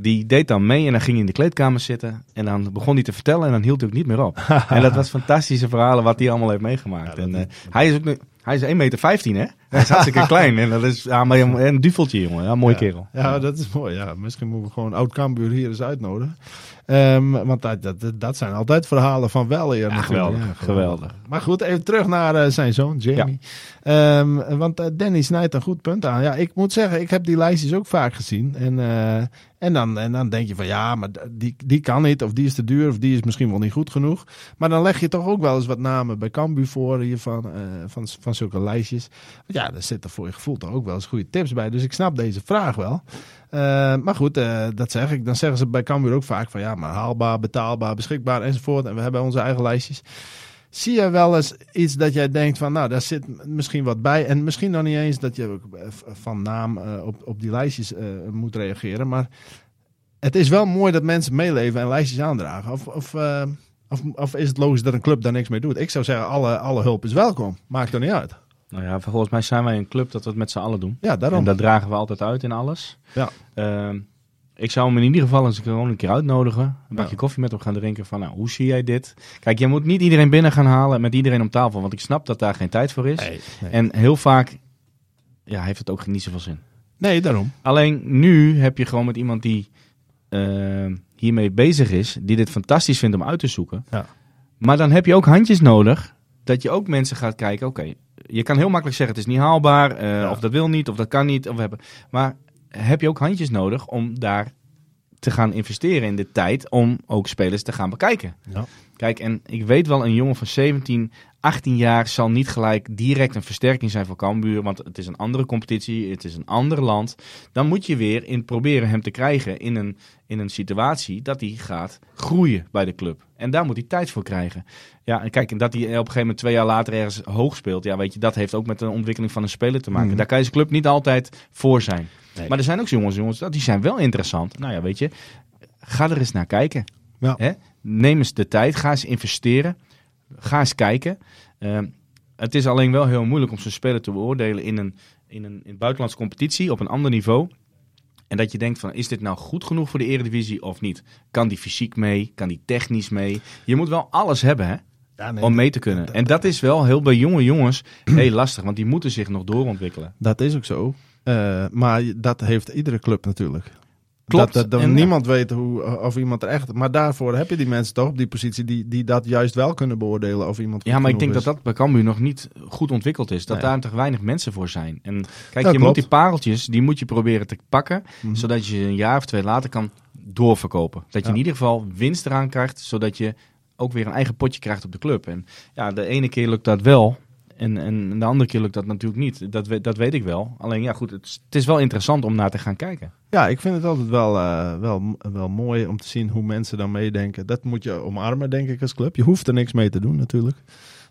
die deed dan mee en dan ging hij in de kleedkamer zitten. En dan begon hij te vertellen en dan hield hij ook niet meer op. en dat was fantastische verhalen wat hij allemaal heeft meegemaakt. Ja, en, eh, hij, is ook, nu- Hij is 1,15 meter, hè? Hij is hartstikke klein. En dat is ja, maar een, duveltje, jongen. Ja, mooie kerel. Ja, dat is mooi. Ja, misschien moeten we gewoon oud Cambuur hier eens uitnodigen. Ehm, want dat, dat, dat zijn altijd verhalen van wel eer. natuurlijk. geweldig, Ja, geweldig. Maar goed, even terug naar eh, zijn zoon, Jamie. Ehm, want eh, Danny snijdt een goed punt aan. Ja, ik moet zeggen, ik heb die lijstjes ook vaak gezien. En, en, dan, en dan denk je van ja, maar die, die kan niet. Of die is te duur. Of die is misschien wel niet goed genoeg. Maar dan leg je toch ook wel eens wat namen bij Cambuur voor hiervan. eh van, van zulke lijstjes. Want ja, daar zitten voor je gevoel toch ook wel eens goede tips bij. Dus ik snap deze vraag wel. Eh, maar goed, eh, dat zeg ik. Dan zeggen ze bij Cambuur ook vaak van ja, maar haalbaar, betaalbaar, beschikbaar enzovoort. En we hebben onze eigen lijstjes. Zie je wel eens iets dat jij denkt van, nou, daar zit misschien wat bij. En misschien nog niet eens dat je eh, van naam eh, op, op die lijstjes eh, moet reageren. Maar het is wel mooi dat mensen meeleven en lijstjes aandragen. Of, of, of, of is het logisch dat een club daar niks mee doet? Ik zou zeggen, alle, alle hulp is welkom. Maakt er niet uit. Nou ja, volgens mij zijn wij een club dat we het met z'n allen doen. Ja, daarom. En dat dragen we altijd uit in alles. Ja. Ik zou hem in ieder geval eens gewoon een keer uitnodigen. Een bakje Ja. koffie met hem gaan drinken. Van, nou, hoe zie jij dit? Kijk, je moet niet iedereen binnen gaan halen met iedereen om tafel. Want ik snap dat daar geen tijd voor is. Nee, nee. En heel vaak ja, heeft het ook niet zoveel zin. nee, daarom. Alleen nu heb je gewoon met iemand die ehm, hiermee bezig is. Die dit fantastisch vindt om uit te zoeken. Ja. Maar dan heb je ook handjes nodig. Dat je ook mensen gaat kijken. Oké, je kan heel makkelijk zeggen het is niet haalbaar. eh, Ja. Of dat wil niet. Of dat kan niet. Of we hebben... Maar heb je ook handjes nodig om daar te gaan investeren in de tijd. Om ook spelers te gaan bekijken. Ja. Kijk, en ik weet wel, een jongen van 17, 18 jaar zal niet gelijk direct een versterking zijn voor Cambuur. Want het is een andere competitie, het is een ander land. Dan moet je weer in proberen hem te krijgen in een, in een situatie dat hij gaat groeien bij de club. En daar moet hij tijd voor krijgen. Ja, en kijk, en dat hij op een gegeven moment twee jaar later ergens hoog speelt. Ja, weet je, dat heeft ook met de ontwikkeling van een speler te maken. Mhm. Daar kan je zijn club niet altijd voor zijn. Nee. Maar er zijn ook jongens, jongens, die zijn wel interessant. Nou ja, weet je, ga er eens naar kijken. Ja. Hè? Neem eens de tijd, ga eens investeren. Ga eens kijken. Ehm, het is alleen wel heel moeilijk om zo'n speler te beoordelen in een, in een in buitenlandse competitie op een ander niveau. En dat je denkt van, is dit nou goed genoeg voor de eredivisie of niet? Kan die fysiek mee? Kan die technisch mee? Je moet wel alles hebben, hè? Ja, nee, om mee te kunnen. En dat is wel heel bij jonge jongens heel lastig, want die moeten zich nog doorontwikkelen. Dat is ook zo. Eh, maar dat heeft iedere club natuurlijk. Klopt. Dat, dat, dat En, niemand weet hoe, of iemand er echt... Maar daarvoor heb je die mensen toch op die positie die, die dat juist wel kunnen beoordelen of iemand Ja, maar ik denk dat dat bij Cambuur nog niet goed ontwikkeld is. Dat Nee. daar te weinig mensen voor zijn. En kijk, Dat je moet die pareltjes, die moet je proberen te pakken. Mhm. Zodat je een jaar of twee later kan doorverkopen. Dat je Ja. in ieder geval winst eraan krijgt. Zodat je ook weer een eigen potje krijgt op de club. En ja, de ene keer lukt dat wel. En, en de andere keer lukt dat natuurlijk niet. Dat, weet- dat weet ik wel. Alleen ja, goed, het, is- het is wel interessant om naar te gaan kijken. Ja, ik vind het altijd wel, eh, wel, wel mooi om te zien hoe mensen dan meedenken. Dat moet je omarmen, denk ik, als club. Je hoeft er niks mee te doen, natuurlijk.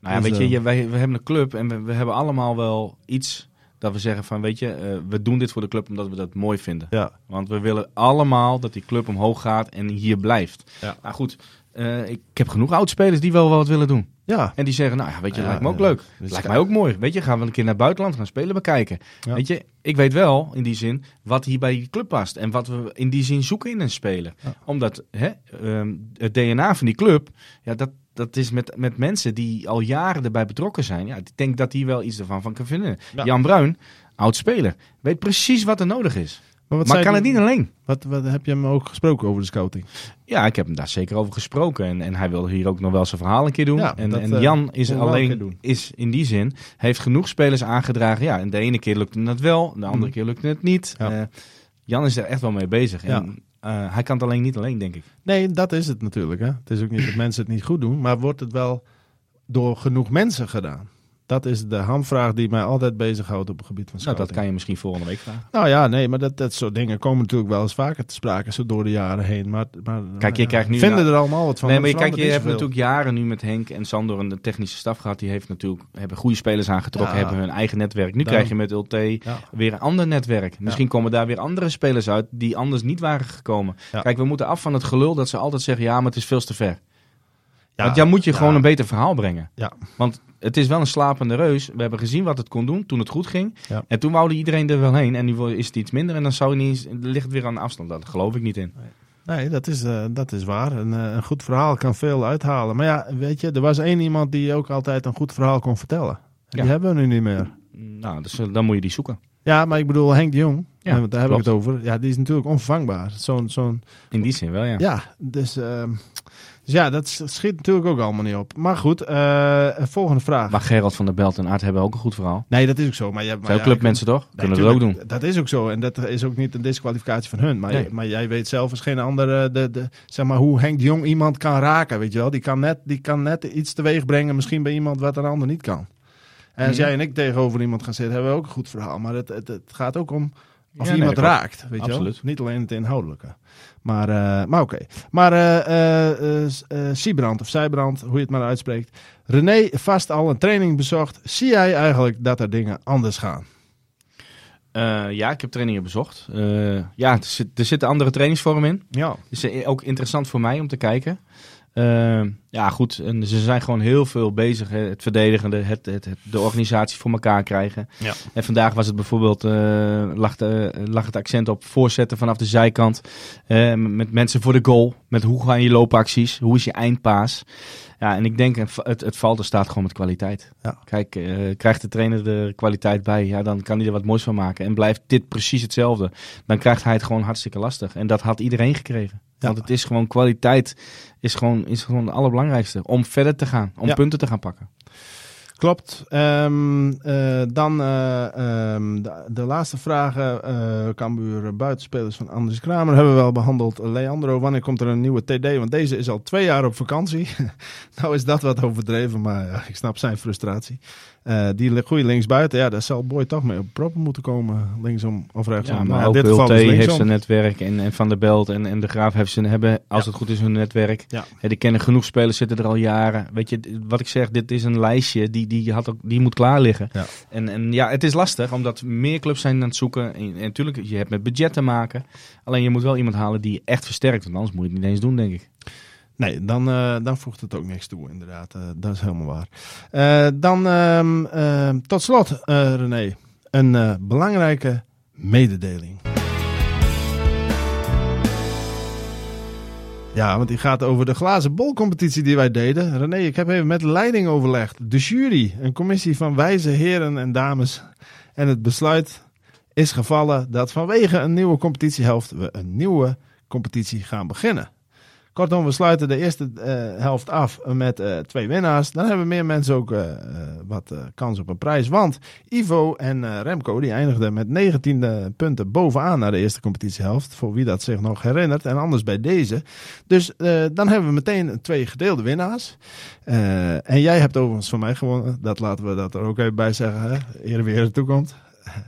Nou ja, Dus, weet je, eh, je- wij, we hebben een club en we, we hebben allemaal wel iets dat we zeggen van, weet je, eh, we doen dit voor de club omdat we dat mooi vinden. Ja, Want we willen allemaal dat die club omhoog gaat en hier blijft. Ja. Nou goed, eh, ik heb genoeg oudspelers die wel wat willen doen. ja. En die zeggen, nou ja, weet je, Ja, lijkt me ook ja. leuk. Dus lijkt mij ook mooi. Weet je, gaan we een keer naar het buitenland gaan spelen bekijken. Ja. Weet je, ik weet wel in die zin wat hier bij die club past. En wat we in die zin zoeken in een speler. Omdat hè, ehm, het DNA van die club, ja, dat, dat is met, met mensen die al jaren erbij betrokken zijn. Ja, ik denk dat die wel iets ervan van kan vinden. Ja. Jan Bruin, oud speler, weet precies wat er nodig is. Maar, wat maar zei kan het niet alleen. Wat, wat heb je hem ook gesproken over de scouting? Ja, ik heb hem daar zeker over gesproken. En, en hij wil hier ook nog wel zijn verhaal een keer doen. Ja, en dat, en eh, Jan is alleen, is in die zin, heeft genoeg spelers aangedragen. Ja, en de ene keer lukte het wel, de andere Mhm. keer lukte het niet. Ja. Eh, Jan is er echt wel mee bezig. En eh, hij kan het alleen niet alleen, denk ik. Nee, dat is het natuurlijk. Hè. Het is ook niet dat mensen het niet goed doen, maar wordt het wel door genoeg mensen gedaan? Dat is de hamvraag die mij altijd bezighoudt op het gebied van Nou, scouting. dat kan je misschien volgende week vragen. Nou ja, nee, maar dat, dat soort dingen komen natuurlijk wel eens vaker te sprake, zo door de jaren heen. Maar, maar Kijk, je ja, krijgt nu- vinden nou- er allemaal wat van. nee, maar je, kijk, je hebt natuurlijk jaren nu met Henk en Sander een technische staf gehad. Die heeft natuurlijk, hebben goede spelers aangetrokken, Ja. hebben hun eigen netwerk. Nu krijg je met Ja. weer een ander netwerk. Misschien komen daar weer andere spelers uit die anders niet waren gekomen. Kijk, we moeten af van het gelul dat ze altijd zeggen, ja, maar het is veel te ver. Ja, Want dan moet je gewoon een beter verhaal brengen. Ja. Want het is wel een slapende reus. We hebben gezien wat het kon doen toen het goed ging. Ja. En toen woude iedereen er wel heen. En nu is het iets minder en dan zou je niet ligt het weer aan de afstand. Dat geloof ik niet in. Nee, dat is, eh, dat is waar. Een, eh, een goed verhaal kan veel uithalen. Maar ja, weet je, er was één iemand die ook altijd een goed verhaal kon vertellen. Die Ja. hebben we nu niet meer. Nou, dus, eh, dan moet je die zoeken. Ja, maar ik bedoel Henk de Jong. Ja, daar heb ik klopt. het over. Ja, die is natuurlijk onvervangbaar. Zo'n, zo'n, In die zin wel, ja. ja, dus, ehm, dus ja, dat schiet natuurlijk ook allemaal niet op. Maar goed, eh, volgende vraag. Maar Gerald van der Belt en Art hebben ook een goed verhaal. Nee, dat is ook zo. Maar je hebt, maar Zijn ook ja, clubmensen toch? Nee, Kunnen dat ook doen. Dat is ook zo. En dat is ook niet een disqualificatie van hun. Maar, Nee. maar jij weet zelf als geen ander eh, de, de, zeg maar, hoe Henk de Jong iemand kan raken. Weet je wel? Die, kan net, die kan net iets teweeg brengen, misschien bij iemand wat een ander niet kan. En als Mhm. jij en ik tegenover iemand gaan zitten, hebben we ook een goed verhaal. Maar het, het, het gaat ook om of Ja, iemand raakt. Weet je wel? Niet alleen het inhoudelijke. Maar, eh, maar oké. Maar eh eh, Siebrand of Zijbrand, hoe je het maar uitspreekt. René vast al een training bezocht. Zie jij eigenlijk dat er dingen anders gaan? Eh, ja, ik heb trainingen bezocht. Eh, ja, er, zit, er zitten andere trainingsvormen in. Ja. is ook interessant voor mij om te kijken. Eh, ja, goed. En ze zijn gewoon heel veel bezig. Hè. Het verdedigende, het, het, het- de organisatie voor elkaar krijgen. Ja. En vandaag was het bijvoorbeeld, eh, lag, de, lag het accent op voorzetten vanaf de zijkant. Eh, met mensen voor de goal. Met hoe gaan je loopacties? Hoe is je eindpaas? Ja, en ik denk, het, het valt er staat gewoon met kwaliteit. Ja. Kijk, eh, krijgt de trainer er kwaliteit bij, ja, dan kan hij er wat moois van maken. En blijft dit precies hetzelfde, dan krijgt hij het gewoon hartstikke lastig. En dat had iedereen gekregen. Ja. Want het is gewoon kwaliteit, is gewoon, is gewoon het allerbelangrijkste. Om verder te gaan, om Ja. punten te gaan pakken. Klopt. Ehm, eh, dan eh, ehm, de, de laatste vragen. eh Cambuur buitenspelers van Anders Kramer hebben we wel behandeld. Leandro, wanneer komt er een nieuwe TD? Want deze is al twee jaar op vakantie. nou is dat wat overdreven, maar ik snap zijn frustratie. Eh, die goede linksbuiten, ja, daar zal Boy toch mee op proppen moeten komen. Linksom of rechtsom. Ja, Nou maar ook dit geval heeft linksom. zijn netwerk en, en Van der Belt en, en De Graaf heeft zijn, hebben, als Ja. het goed is, hun netwerk. Ja. Ja, die kennen genoeg spelers, zitten er al jaren. Weet je, wat ik zeg, dit is een lijstje die, die, had ook, die moet klaar liggen. Ja. En, en ja, het is lastig, omdat meer clubs zijn aan het zoeken. En, en natuurlijk, je hebt met budget te maken. Alleen je moet wel iemand halen die je echt versterkt, want anders moet je het niet eens doen, denk ik. Nee, dan, eh, dan voegt het ook niks toe, inderdaad. Eh, dat is helemaal waar. Eh, dan ehm, ehm, tot slot, René, een belangrijke mededeling. Ja, want die gaat over de glazen bolcompetitie die wij deden. René, ik heb even met leiding overlegd. De jury, een commissie van wijze heren en dames. En het besluit is gevallen dat vanwege een nieuwe competitiehelft we een nieuwe competitie gaan beginnen. Kortom, we sluiten de eerste eh, helft af met eh, twee winnaars. Dan hebben meer mensen ook eh, wat kans op een prijs. Want Ivo en Remco die eindigden met 19 punten bovenaan naar de eerste competitiehelft. Voor wie dat zich nog herinnert. En anders bij deze. Dus dan hebben we meteen twee gedeelde winnaars. En jij hebt overigens van mij gewonnen. Dat laten we dat er ook even bij zeggen. Hè? Eer weer er toekomt.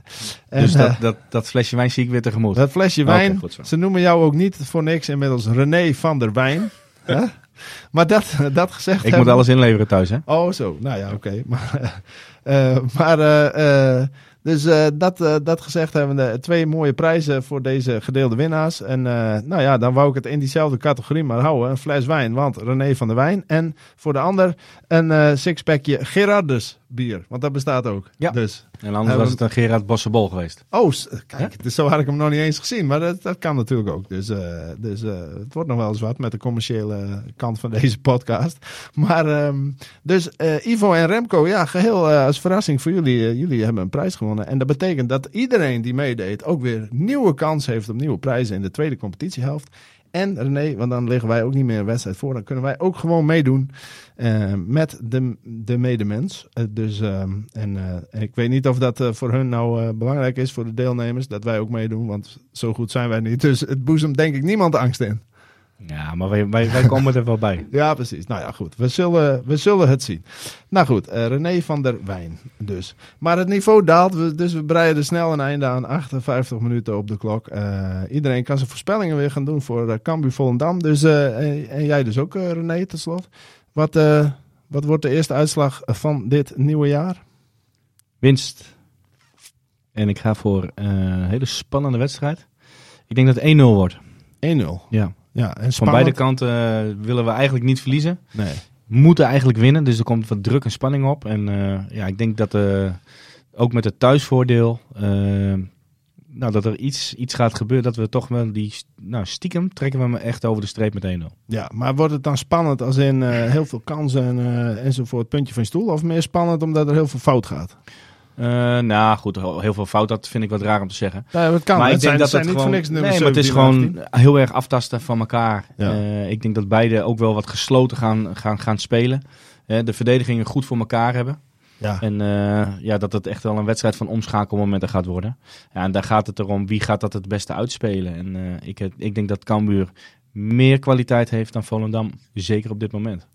En, dus eh, dat, dat, dat flesje wijn zie ik weer tegemoet. dat flesje wijn, ze noemen jou ook niet voor niks inmiddels René van der Wijn. Maar dat, dat gezegd ik moet alles inleveren thuis, hè? Oh, zo. Nou ja, oké. Maar, eh, maar eh, eh, dus eh, dat, eh, dat gezegd hebben we twee mooie prijzen voor deze gedeelde winnaars. En eh, nou ja, dan wou ik het in diezelfde categorie maar houden. Een fles wijn, want René van der Wijn. En voor de ander een eh sixpackje Gerardus bier. Want dat bestaat ook. Ja. Dus, En anders was het een Gerard Bossebol geweest. oh, kijk, dus zo had ik hem nog niet eens gezien. Maar dat, dat kan natuurlijk ook. Dus, eh, dus eh, het wordt nog wel eens wat met de commerciële kant van deze podcast. Maar ehm, dus eh, Ivo en Remco, ja, geheel eh, als verrassing voor jullie. jullie hebben een prijs gewonnen. En dat betekent dat iedereen die meedeed ook weer nieuwe kans heeft op nieuwe prijzen in de tweede competitiehelft. En René, want dan liggen wij ook niet meer een wedstrijd voor. Dan kunnen wij ook gewoon meedoen eh, met de, de medemens. Eh, dus, ehm, en eh, ik weet niet of dat eh, voor hun nou eh, belangrijk is, voor de deelnemers, dat wij ook meedoen. Want zo goed zijn wij niet. Dus het boezemt denk ik niemand angst in. Ja, maar wij, wij, wij komen er wel bij. Ja, precies. Nou ja, goed. We zullen, we zullen het zien. Nou goed, eh, René van der Wijn dus. Maar het niveau daalt, dus we breiden er snel een einde aan. 58 minuten op de klok. Eh, iedereen kan zijn voorspellingen weer gaan doen voor uh, Cambuur Volendam. Dus, eh, en, en jij dus ook, René, tot slot. Wat, eh, wat wordt de eerste uitslag van dit nieuwe jaar? Winst. En ik ga voor eh, een hele spannende wedstrijd. Ik denk dat het 1-0 wordt. 1-0. Ja. Ja, en Van beide kanten eh, willen we eigenlijk niet verliezen. Nee. Moeten eigenlijk winnen, dus er komt wat druk en spanning op. En eh, ja, ik denk dat eh, ook met het thuisvoordeel, nou, dat er iets, iets gaat gebeuren. Dat we toch wel die, nou, stiekem trekken we hem echt over de streep met 1-0. Ja, maar wordt het dan spannend als in heel veel kansen en, eh, enzovoort, puntje van je stoel? Of meer spannend omdat er heel veel fout gaat? Eh, nou goed, heel veel fout, dat vind ik wat raar om te zeggen. Ja, het kan. maar het ik denk zijn, dat zijn het niet gewoon, voor niks nummer nee, maar het is 17 en gewoon 18. heel erg aftasten van elkaar. Ja. Eh, ik denk dat beide ook wel wat gesloten gaan, gaan, gaan spelen. Eh, de verdedigingen goed voor elkaar hebben. Ja. En ja, dat het echt wel een wedstrijd van omschakelmomenten gaat worden. Ja, en daar gaat het erom, wie gaat dat het beste uitspelen. En ik, ik denk dat Cambuur meer kwaliteit heeft dan Volendam. Zeker op dit moment.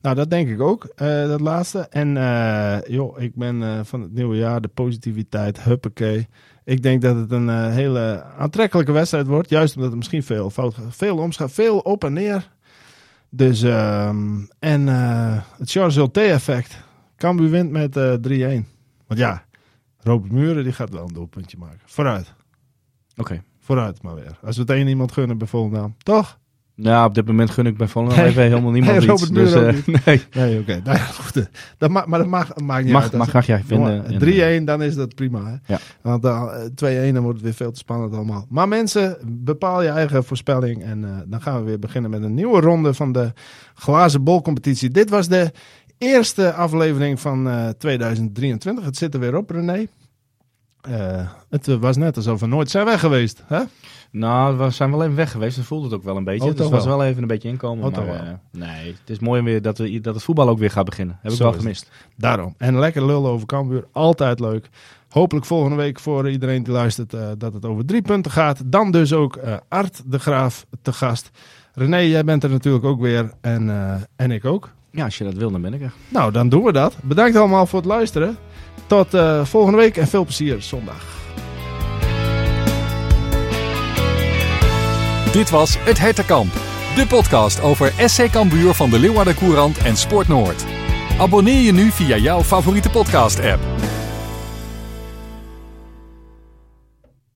Nou, dat denk ik ook, eh, dat laatste. En eh, joh, ik ben eh, van het nieuwe jaar, de positiviteit, huppakee. Ik denk dat het een hele aantrekkelijke wedstrijd wordt. Juist omdat er misschien veel fout gaat. Veel omschat, veel op en neer. Dus, ehm, en het Charles Ulte effect. Cambuur wint met eh 3-1. Want ja, Robert Muren die gaat wel een doelpuntje maken. Vooruit. Oké. Vooruit maar weer. Als we het één iemand gunnen bij Volendam. Toch? Nou, op dit moment gun ik bij Volendam Nee. even helemaal niemand Nee, iets. Dus, eh, niet. nee, Nee, oké. Nou goed. eh, Dat mag, maar dat mag, maakt niet mag, uit. mag graag jij vinden. Jongen, En, 3-1, dan is dat prima. Hè? Ja. Want dan, eh, 2-1, dan wordt het weer veel te spannend allemaal. Maar mensen, bepaal je eigen voorspelling. En eh, dan gaan we weer beginnen met een nieuwe ronde van de glazen bolcompetitie. Dit was de eerste aflevering van eh, 2023. Het zit er weer op, René. Eh, het eh, was net alsof we nooit zijn weg geweest. Hè? Nou, we zijn wel even weg geweest. Dan voelde het ook wel een beetje. Oh, dus het was wel? even een beetje inkomen. Oh, maar eh, nee, het is mooi weer dat, we, dat het voetbal ook weer gaat beginnen. Heb ik wel gemist. Daarom. En lekker lullen over Cambuur. Altijd leuk. Hopelijk volgende week voor iedereen die luistert dat het over drie punten gaat. Dan dus ook Art de Graaf te gast. René, jij bent er natuurlijk ook weer. En, en ik ook. Ja, als je dat wil, dan ben ik er. Nou, dan doen we dat. Bedankt allemaal voor het luisteren. Tot eh, volgende week en veel plezier zondag. Dit was Het Hertenkamp, de podcast over SC Cambuur van de Leeuwarden Courant en Sport Noord. Abonneer je nu via jouw favoriete podcast-app.